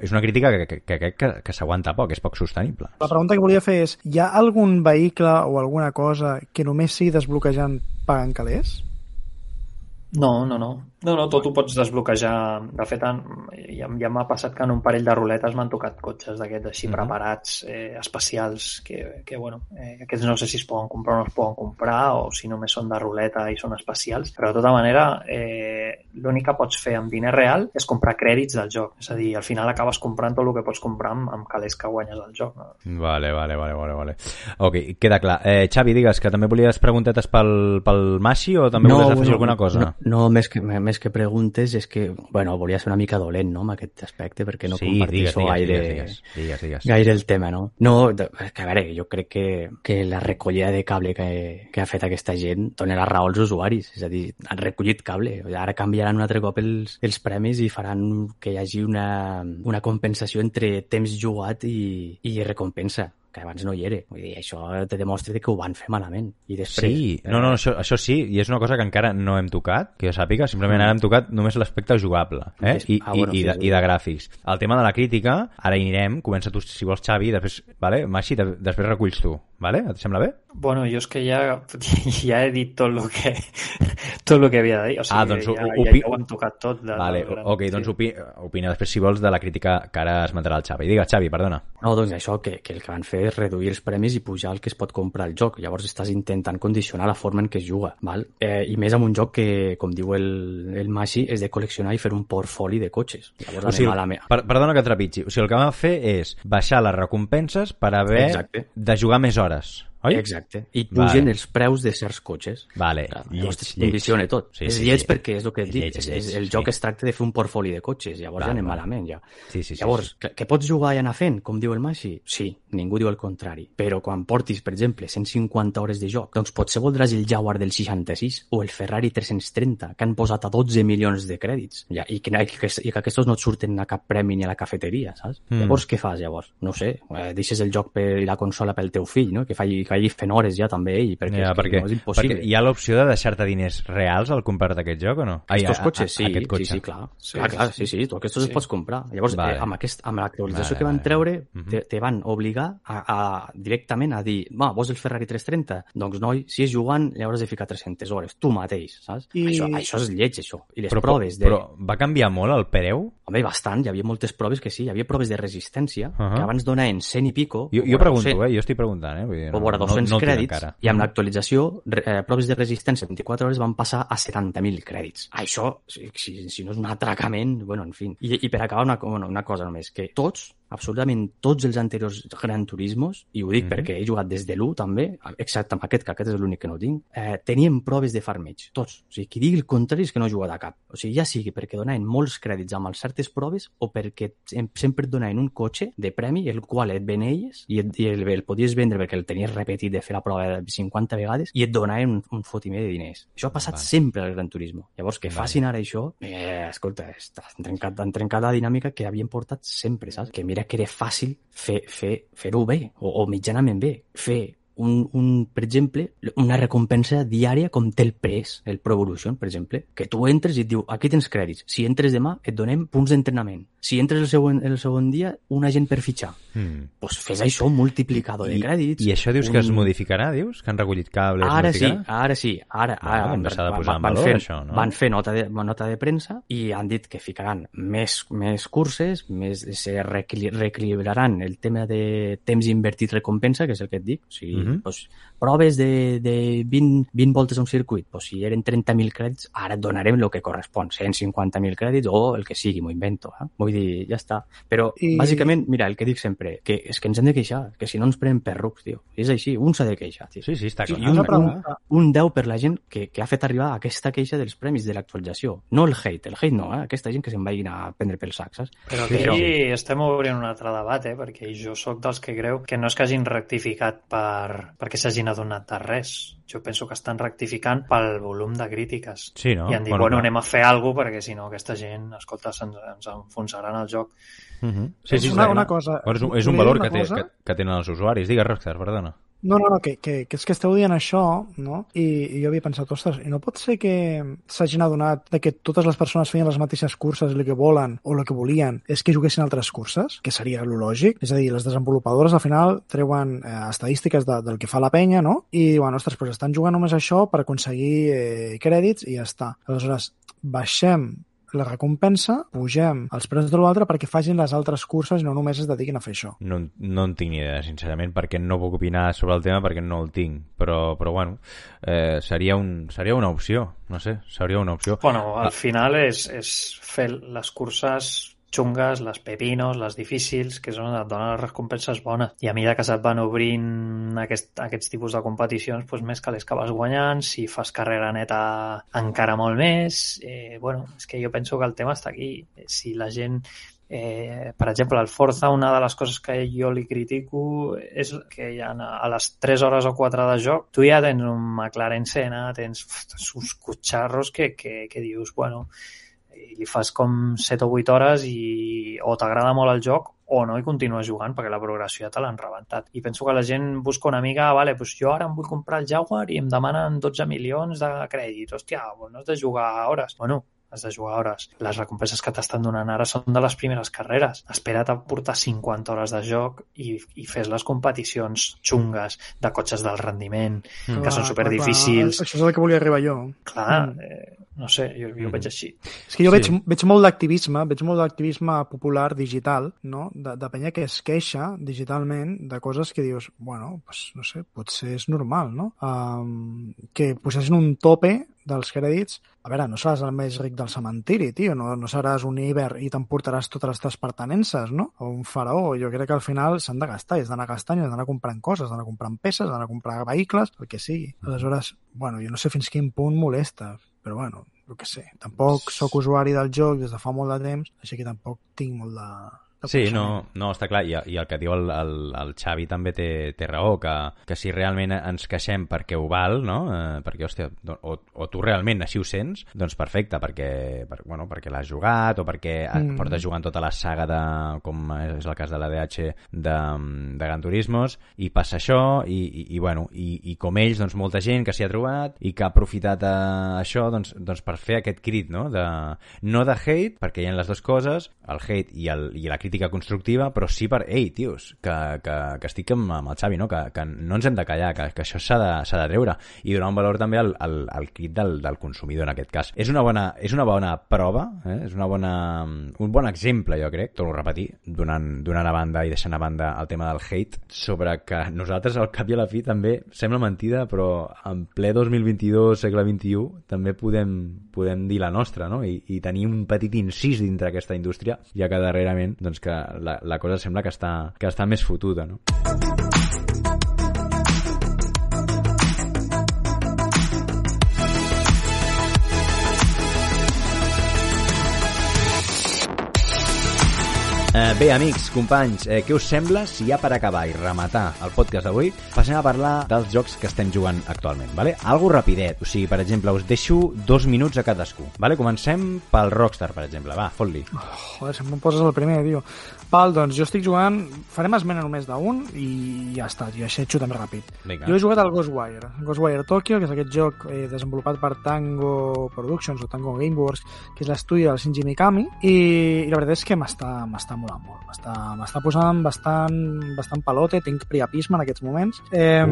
És una crítica que, que, que, que, que s'aguanta poc, és poc sostenible. La pregunta que volia fer és, hi ha algun vehicle o alguna cosa que només sigui desbloquejant pagant calés? No, no, no. No, no, tot ho pots desbloquejar. De fet, en, ja, ja m'ha passat que en un parell de ruletes m'han tocat cotxes d'aquests així Mhm. preparats, eh, especials, que, que bueno, eh, aquests no sé si es poden comprar o no es poden comprar, o si només són de ruleta i són especials, però de tota manera eh, l'únic que pots fer amb diner real és comprar crèdits del joc. És a dir, al final acabes comprant tot el que pots comprar amb, amb calés que guanyes al joc. No? Vale, vale, vale, vale, vale. Ok, queda clar. Eh, Xavi, digues que també volies preguntetes pel, pel Mashi o també volies afegir alguna cosa? No, no més, que, més que preguntes és que, bueno, volia ser una mica dolent, no?, amb aquest aspecte, perquè no sí, comparteixo digues, gaire, digues, digues, digues. gaire el tema, no? No, és que a veure, jo crec que, que la recollida de cable que, que ha fet aquesta gent dona la raó als usuaris, és a dir, han recollit cable. Ara canviaran un altre cop els, els premis i faran que hi hagi una, una compensació entre temps jugat i, i recompensa que abans no hi era. Vull dir, això te demostra que ho van fer malament. I després... Sí, no, no, això, això sí, i és una cosa que encara no hem tocat, que jo sàpiga, simplement ara hem tocat només l'aspecte jugable, eh? I, Ah, i, bueno, i, sí, de, sí. i de gràfics. El tema de la crítica, ara hi anirem, comença tu si vols Xavi, després, vale? Maxi, de, després reculls tu, vale? Et sembla bé? Bueno, jo és que ja, ja he dit tot el que, tot el que havia de dir. O sigui, Ah, doncs ja, opi- ja ho hem tocat tot. De, Vale, gran- ok, doncs opi, opina després si vols de la crítica que ara esmentarà el Xavi. Digues, Xavi, perdona. No, doncs això, que, que el que van fer és reduir els premis i pujar el que es pot comprar al joc. Llavors estàs intentant condicionar la forma en què es juga, val? Eh, I més amb un joc que, com diu el, el Mashi, és de col·leccionar i fer un portfoli de cotxes. Llavors O sigui, anem a la me... per, perdona que trepitgi. O sigui, el que van fer és baixar les recompenses per haver Exacte. de jugar més hores, caras oi? Exacte. I Vale. pugen els preus de certs cotxes. Vale, Llavors lleig, es lleig. condiciona tot. Sí, és sí, lleig sí. perquè és el que et És dic. lleig, és lleig, el sí. joc es tracta de fer un portfoli de cotxes. Llavors Val, ja anem val. malament, ja. Sí, sí, sí, Llavors, sí. que, que pots jugar i anar fent, com diu el Maxi? Sí, ningú diu el contrari. Però quan portis, per exemple, 150 hores de joc, doncs potser voldràs el Jaguar del 66 o el Ferrari 330, que han posat a 12 milions de crèdits. Ja, i, que, i, que, I que aquests no et surten a cap premi ni a la cafeteria, saps? Mm. Llavors, què fas, llavors? No sé, eh, deixes el joc per, la consola pel teu fill, no? Que faci, que vagi fent hores ja també ell, perquè, Ja, és, perquè, no és impossible. perquè hi ha l'opció de deixar-te diners reals al comprar-te aquest joc o no? Ai, Estos a- a- cotxes, sí, aquest cotxe. sí, sí, clar. Sí, clar, clar, sí, sí, tu aquests sí. els pots comprar. Llavors, Vale. eh, amb, aquest, amb l'actualització Vale, que van vale. treure, Mhm. te, te van obligar a, a, directament a dir, va, vols el Ferrari 330? Doncs, noi, si és jugant, llavors has de ficar 300 hores, tu mateix, saps? I- I... Això, això és lleig, això. I les Però, proves de... però va canviar molt el preu? Home, bastant, hi havia moltes proves que sí, hi havia proves de resistència, Uh -huh. que abans donaven 100 i pico... Jo, jo pregunto, 200, eh? Jo estic preguntant, eh? Vull dir, o vora 200 no, no crèdits, i amb l'actualització, eh, proves de resistència 24 hores van passar a 70.000 crèdits. Això, si, si, si no és un atracament, bueno, en fi. I, i per acabar, una, bueno, una cosa només, que tots, absolutament tots els anteriors Gran Turismos, i ho dic Mhm. perquè he jugat des de l'1 també, excepte amb aquest, que aquest és l'únic que no tinc, eh, tenien proves de farmeig, tots. O sigui, qui digui el contrari és que no ha jugat a cap. O sigui, ja sigui perquè donaven molts crèdits amb les certes proves o perquè sem- sempre et donaven un cotxe de premi, el qual et veneies i, et, i el, el podies vendre perquè el tenies repetit de fer la prova de 50 vegades i et donaven un, un fotimer de diners. Això ha passat Vale. sempre al Gran Turismo. Llavors, que Vale. facin ara això, eh, escolta, està, han, trencat, han trencat la dinàmica que havien portat sempre, saps? Que mira que era fàcil fer, fer, fer-ho bé, o, o mitjanament bé, fer un, un, per exemple, una recompensa diària com té el PRES, el Pro Evolution, per exemple, que tu entres i et diu, aquí tens crèdits, si entres demà et donem punts d'entrenament, si entres el segon, el segon dia, un agent per fitxar. Mm. Pues fes això, un multiplicador de crèdits. I això dius que es un- modificarà, dius? Que han recollit cables? Ara sí, ara sí, ara, ara s'ha de van- posar en van valor, fer, això, no? Van fer nota de, nota de premsa i han dit que ficaran més, més curses, més, se reequili- reequilibraran el tema de temps invertit recompensa, que és el que et dic. O sigui, Mhm. doncs, proves de, de 20, 20 voltes a un circuit, doncs, si eren 30.000 crèdits, ara et donarem el que correspon, 150.000 crèdits o el que sigui, m'ho invento. Eh? Vull dir, ja està. Però, I- bàsicament, mira, el que dic sempre, que és que ens hem de queixar, que si no ens prenen per rucs, tio. És així, un s'ha de queixar, tio. Sí, sí, està clar. I un, un, un 10 per la gent que, que ha fet arribar aquesta queixa dels premis de l'actualització. No el hate, el hate no, eh? aquesta gent que se'n vagin a prendre pel sac, saps? Però aquí sí. estem obrint un altre debat, eh? perquè jo sóc dels que creu que no és que hagin rectificat per, perquè s'hagin adonat de res. Jo penso que estan rectificant pel volum de crítiques. Sí, no? I han dit, bueno, bueno anem a fer alguna cosa perquè si no aquesta gent, escolta, se'ns ens enfonsaran el joc. Uh -huh. Sí, sí, una, una cosa... Bueno, és un, és un valor que, té, que, que tenen els usuaris. Digues, Rockstar, perdona. No, no, no, que, que, que és que esteu dient això, no? I, i jo havia pensat, ostres, no pot ser que s'hagin adonat de que totes les persones feien les mateixes curses i el que volen o el que volien és que juguessin altres curses, que seria lo lògic. És a dir, les desenvolupadores al final treuen eh, estadístiques de, del que fa la penya, no? I diuen, ostres, doncs estan jugant només això per aconseguir eh, crèdits i ja està. Aleshores, baixem la recompensa, pugem els preus de l'altre perquè facin les altres curses i no només es dediquin a fer això. No, no en tinc ni idea, sincerament, perquè no puc opinar sobre el tema perquè no el tinc, però, però bueno, eh, seria, un, seria una opció, no sé, seria una opció. Bueno, al final és, és fer les curses xungues, les pepinos, les difícils, que és on et donen les recompenses bones. I a mesura que se't van obrint aquest, aquests tipus de competicions, doncs més calés que vas guanyant, si fas carrera neta encara molt més. Eh, bueno, és que jo penso que el tema està aquí. Si la gent Eh, per exemple, el Forza, una de les coses que jo li critico és que ja a les 3 hores o 4 de joc tu ja tens un McLaren Senna, tens uns cotxarros que, que, que dius, bueno, i fas com 7 o 8 hores i o t'agrada molt el joc o no i continues jugant perquè la progressió ja te l'han rebentat. I penso que la gent busca una mica, vale, doncs jo ara em vull comprar el Jaguar i em demanen 12 milions de crèdits. Hòstia, no has de jugar hores. Bueno, has de jugar hores. Les recompenses que t'estan donant ara són de les primeres carreres. Espera't a portar 50 hores de joc i, i fes les competicions xungues de cotxes del rendiment, mm. que són super difícils. Això és el que volia arribar jo. Clar, mm. eh, no sé, jo, jo mm. veig així. És que jo sí. veig, veig molt d'activisme, veig molt d'activisme popular digital, no? De, de penya que es queixa digitalment de coses que dius, bueno, pues, no sé, potser és normal, no? Um, que posessin un tope dels crèdits, a veure, no seràs el més ric del cementiri, tio, no, no seràs un Iber i t'emportaràs totes les teves pertenences, no? O un faraó, jo crec que al final s'han de gastar, i has d'anar gastant, i has d'anar comprant coses, has d'anar comprant peces, has d'anar a comprar vehicles, el que sigui. Aleshores, bueno, jo no sé fins quin punt molesta, però bueno, el que sé. Tampoc sóc usuari del joc des de fa molt de temps, així que tampoc tinc molt de, Sí, no, no, està clar, i, i el que diu el, el, el Xavi també té, té raó, que, que si realment ens queixem perquè ho val, no? Eh, perquè, hòstia, o, o tu realment així ho sents, doncs perfecte, perquè, per, bueno, perquè l'has jugat o perquè mm. portes jugant tota la saga de, com és el cas de la DH de, de Gran Turismos, i passa això, i, i, i bueno, i, i com ells, doncs molta gent que s'hi ha trobat i que ha aprofitat a eh, això doncs, doncs per fer aquest crit, no? De, no de hate, perquè hi ha les dues coses, el hate i, el, i la crítica crítica constructiva, però sí per, ei, tios, que, que, que estic amb, amb el Xavi, no? que, que no ens hem de callar, que, que això s'ha de, de treure i donar un valor també al, al, al crit del, del consumidor en aquest cas. És una bona, és una bona prova, eh? és una bona, un bon exemple, jo crec, torno a repetir, donant, donant a banda i deixant a banda el tema del hate, sobre que nosaltres al cap i a la fi també sembla mentida, però en ple 2022, segle XXI, també podem, podem dir la nostra, no? I, i tenir un petit incís dintre aquesta indústria, ja que darrerament doncs, que la, la cosa sembla que està, que està més fotuda, no? Eh, bé, amics, companys, eh, què us sembla si ja per acabar i rematar el podcast d'avui passem a parlar dels jocs que estem jugant actualment, vale? Algo rapidet, o sigui, per exemple, us deixo dos minuts a cadascú, vale? Comencem pel Rockstar, per exemple, va, fot-li. Oh, joder, sempre em poses el primer, tio. Val, doncs jo estic jugant, farem esmena només d'un i ja està, jo aixecho també ràpid. Vinga. Jo he jugat al Ghostwire, Ghostwire Tokyo, que és aquest joc eh, desenvolupat per Tango Productions o Tango Gameworks, que és l'estudi del Shinji Mikami, i, i la veritat és que m'està molant molt, m'està posant bastant, bastant palote, tinc priapisme en aquests moments. Eh,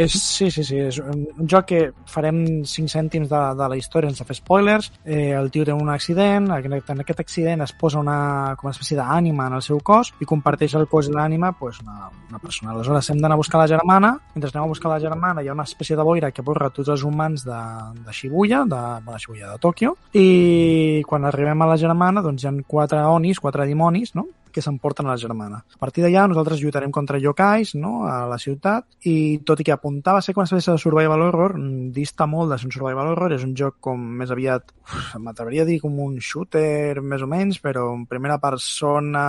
és, sí, sí, sí, és un, un joc que farem 5 cèntims de, de la història sense fer spoilers, eh, el tio té un accident, en aquest accident es posa una, com una espècie d'ànima en el seu cos i comparteix el cos i l'ànima pues, una, una persona. Aleshores hem d'anar a buscar la germana, mentre anem a buscar la germana hi ha una espècie de boira que borra tots els humans de, de Shibuya, de, bueno, Shibuya, de Tòquio, i quan arribem a la germana doncs hi ha quatre onis, quatre dimonis, no? Que s'emporten a la germana. A partir d'allà nosaltres lluitarem contra yokais no? a la ciutat i tot i que apuntava a ser com una espècie de survival horror, dista molt de ser un survival horror, és un joc com més aviat, m'atreveria a dir com un shooter més o menys, però en primera persona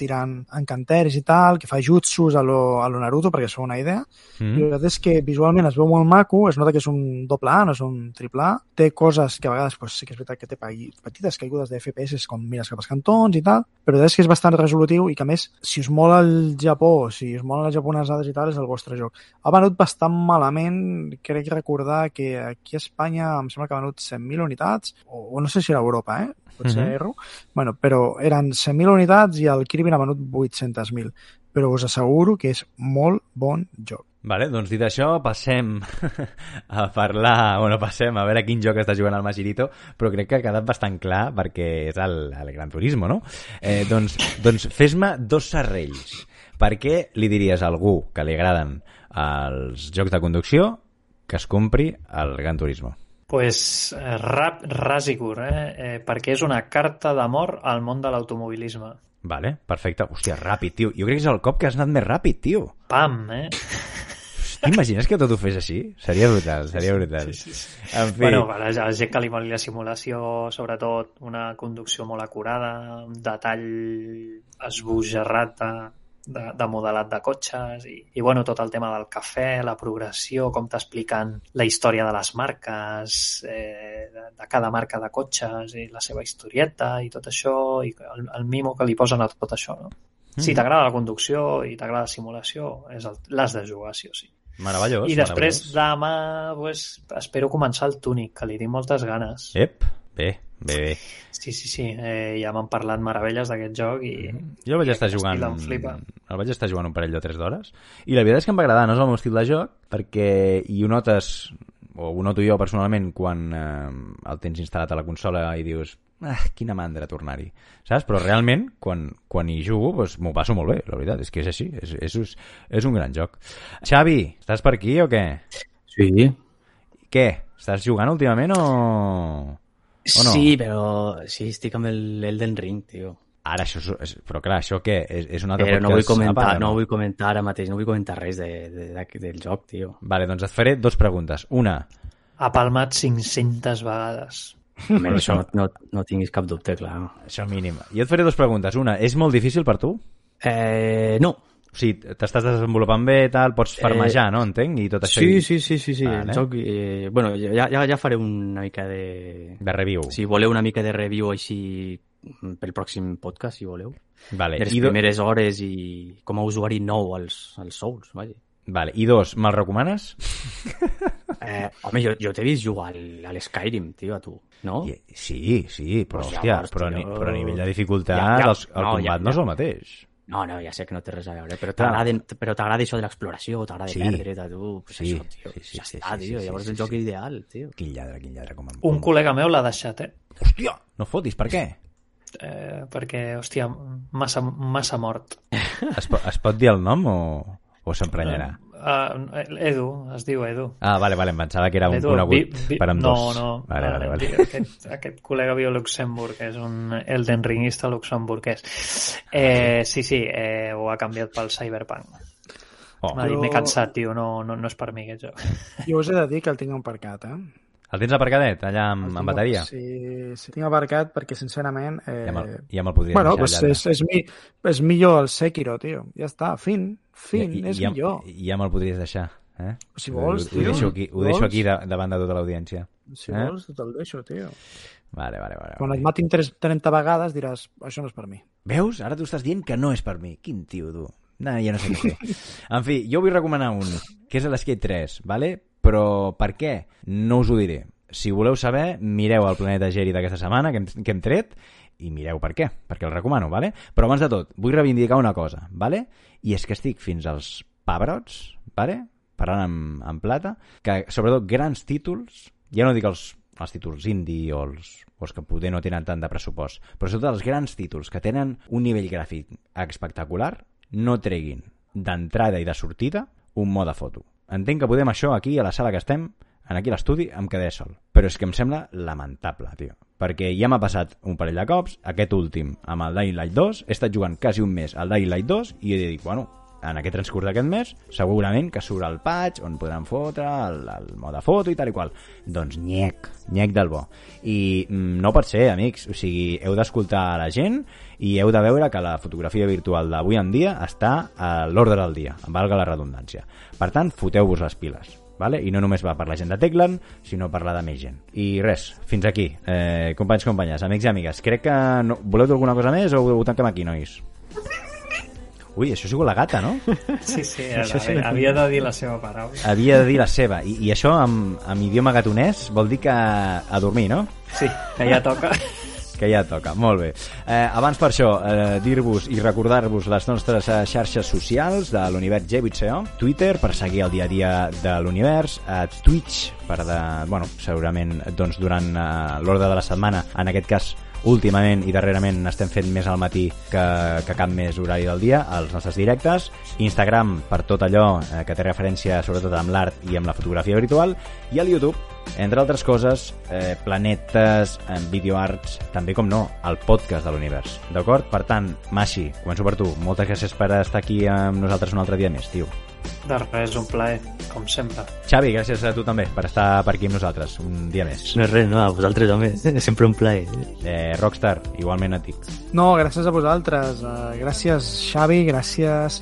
tirant encanteris i tal, que fa jutsus a lo, a lo Naruto, perquè és una idea. Mm. I la veritat és que visualment es veu molt maco, es nota que és un doble A, no és un triple A. Té coses que a vegades pues, sí que és veritat que té petites caigudes de FPS com mires cap als cantons i tal, però veritat és que és bastant resolutiu i que més, si us mola el Japó, si us molen les japonesades i tal, és el vostre joc. Ha venut bastant malament, crec recordar que aquí a Espanya em sembla que ha venut 100.000 unitats, o, o no sé si era a Europa, eh? Potser Mhm. erro. Bueno, però eren 100.000 unitats i el Kirby n'ha venut 800.000. Però us asseguro que és molt bon joc. Vale, doncs dit això, passem a parlar, bueno, passem a veure quin joc està jugant el Magirito, però crec que ha quedat bastant clar perquè és el, el Gran Turismo, no? Eh, doncs doncs fes-me dos serrells. Per què li diries a algú que li agraden els jocs de conducció que es compri el Gran Turismo? pues, eh, rap, ras i curt, eh? eh? perquè és una carta d'amor al món de l'automobilisme. Vale, perfecte. Hòstia, ràpid, tio. Jo crec que és el cop que has anat més ràpid, tio. Pam, eh? T'imagines que tot ho fes així? Seria brutal, seria brutal. Sí, sí, sí. En fi, Bueno, a la, gent que li moli la simulació, sobretot una conducció molt acurada, un detall esbojarrat de, de, de modelat de cotxes i, i bueno, tot el tema del cafè, la progressió, com t'expliquen la història de les marques, eh, de, de cada marca de cotxes i la seva historieta i tot això, i el, el mimo que li posen a tot això, no? Si t'agrada la conducció i t'agrada la simulació, l'has de jugar, sí o sí. meravellós. I després meravellós. demà pues, espero començar el Tunic, que li tinc moltes ganes. Ep, bé, bé, bé. Sí, sí, sí. Eh, ja m'han parlat meravelles d'aquest joc i... Jo el vaig estar jugant... estil em flipa. El vaig estar jugant un parell o tres d'hores i la veritat és que em va agradar, no és el meu estil de joc perquè i ho notes o ho noto jo personalment quan eh, el tens instal·lat a la consola i dius ah, quina mandra tornar-hi, saps? Però realment, quan, quan hi jugo, doncs, m'ho passo molt bé, la veritat, és que és així, és, és, és, és un gran joc. Xavi, estàs per aquí o què? Sí, Què? Estàs jugant últimament o...? O no? sí, però sí, estic amb el Elden Ring, tio. Ara, això és, però clar, això què? És, és un altre Però no vull comentar, part, o no vull comentar ara mateix, no vull comentar res de, de, de, del joc, tio. Vale, doncs et faré dos preguntes. Una, Ha palmat 500 vegades. Home, això- això no, no, no tinguis cap dubte, clar. això mínim. Jo et faré dues preguntes. Una, és molt difícil per tu? Eh, no. O sigui, t'estàs desenvolupant bé, tal, pots farmejar, no? Entenc? I tot això. Sí, i- sí, sí, sí, sí. Vale. El joc, eh, bueno, ja, ja, ja faré una mica de... De review. Si voleu una mica de review així mm, pel pròxim podcast, si voleu. Vale. Les I, do... primeres hores i com a usuari nou als, als Souls, vaja. vale. I dos, me'l recomanes? Eh, home, jo, jo t'he vist jugar al, a l'Skyrim, tio, a tu, no? Sí, sí, però, Pues hòstia, llavors, però, a tio, però a nivell de dificultat ja, ja, els, el no, combat ja, no és ja. el mateix. No, no, ja sé que no té res a veure, però t'agrada però t'agrada això de l'exploració, t'agrada Sí. perdre't a tu, pues Sí, això, tio, sí, sí, ja sí, està, sí, tio, sí, llavors sí, el joc sí. ideal, tio. Quin lladre, quin lladre, com em... Un com... col·lega meu l'ha deixat, eh? Hòstia, no fotis, per què? eh perquè, hòstia, massa, massa mort. Es, po es pot dir el nom o, o s'emprenyarà? Uh, Edu, es diu Edu. Ah, vale, vale, em pensava que era un Edu, conegut vi- vi- per amb no, dos. No, Vale, vale, vale. Aquest, aquest col·lega viu a Luxemburg, és un Elden Ringista luxemburguès. Eh, sí, sí, eh, ho ha canviat pel Cyberpunk. Oh, M'ha dit, Jo- m'he cansat, tio, no, no, no és per mi aquest joc. Jo us he de dir que el tinc aparcat, eh? El tens aparcadet, allà amb, tinc- amb bateria? Sí, sí, tinc aparcat perquè, sincerament... Eh, Ja me'l ja me'l podries bueno, deixar pues allà. és, és, mi, és millor el Sekiro, tio. Ja està, fin, fin, I, és ja, millor. Ja me'l podries deixar. Eh? Si vols, ho, ho, tio, deixo aquí, ho deixo aquí de, davant de tota l'audiència. Si eh? vols, te'l deixo, tio. Vale, vale, vale. Quan et matin tres- 30 vegades diràs, això no és per mi. Veus? Ara tu estàs dient que no és per mi. Quin tio, tu. No, ja no sé què fer. En fi, jo vull recomanar un, que és l'Skate 3, vale? Però per què? No us ho diré. Si voleu saber, mireu el Planeta Geri d'aquesta setmana, que hem, que hem tret, i mireu per què, perquè el recomano, vale? Però abans de tot, vull reivindicar una cosa, vale? I és que estic fins als pebrots, vale? parlant en, en plata, que sobretot grans títols, ja no dic els, els títols indie o els, o els que poder no tenen tant de pressupost, però sobretot els grans títols que tenen un nivell gràfic espectacular, no treguin d'entrada i de sortida un mode foto. Entenc que podem això aquí a la sala que estem, en aquí l'estudi, em quedé sol. Però és que em sembla lamentable, tio. Perquè ja m'ha passat un parell de cops, aquest últim amb el Dying Light 2, he estat jugant quasi un mes al Dying Light 2 i he dit, bueno, en aquest transcurs d'aquest mes, segurament que surt el patch on podran fotre el, el mode foto i tal i qual. Doncs nyec, nyec del bo. I mm, no pot ser, amics, o sigui, heu d'escoltar la gent i heu de veure que la fotografia virtual d'avui en dia està a l'ordre del dia, valga la redundància. Per tant, foteu-vos les piles. Vale? I no només va per la gent de Techland, sinó per la de més gent. I res, fins aquí. Eh, companys, companyes, amics i amigues, crec que... No... Voleu dir alguna cosa més o ho tanquem aquí, nois? Ui, això ha sigut la gata, no? Sí, sí, Això sí. havia de dir la seva paraula. Havia de dir la seva. I, i això, amb, amb idioma gatonès, vol dir que a dormir, no? Sí, que ja toca. que ja toca, molt bé. Eh, abans per això, eh, dir-vos i recordar-vos les nostres eh, xarxes socials de l'univers G8CO, Twitter per seguir el dia a dia de l'univers, eh, Twitch per de, bueno, segurament doncs, durant eh, l'ordre de la setmana, en aquest cas últimament i darrerament n'estem fent més al matí que, que cap més horari del dia, els nostres directes, Instagram per tot allò eh, que té referència sobretot amb l'art i amb la fotografia virtual, i al YouTube, entre altres coses, eh, planetes, eh, videoarts, també com no, el podcast de l'univers. D'acord? Per tant, Maxi, començo per tu. Moltes gràcies per estar aquí amb nosaltres un altre dia més, tio. De res, un plaer, com sempre. Xavi, gràcies a tu també per estar per aquí amb nosaltres un dia més. No és res, no, a vosaltres també. Sempre un plaer. Eh, Rockstar, igualment a ti. No, gràcies a vosaltres. Uh, gràcies, Xavi, gràcies,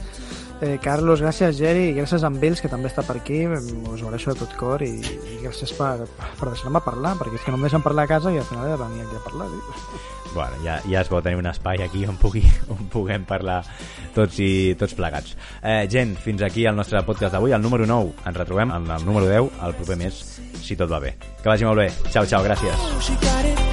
eh, Carlos, gràcies, Geri, i gràcies a en Bills, que també està per aquí. Us ho agraeixo de tot cor i, i gràcies per, per deixar-me parlar, perquè és que no em deixen parlar a casa i al final he de venir aquí a parlar. Tio. Bueno, ja, ja es pot tenir un espai aquí on, pugui, on puguem parlar tots i tots plegats. Eh, gent, fins aquí el nostre podcast d'avui, el número 9. Ens retrobem amb el número 10 el proper mes, si tot va bé. Que vagi molt bé. Ciao, ciao, gràcies.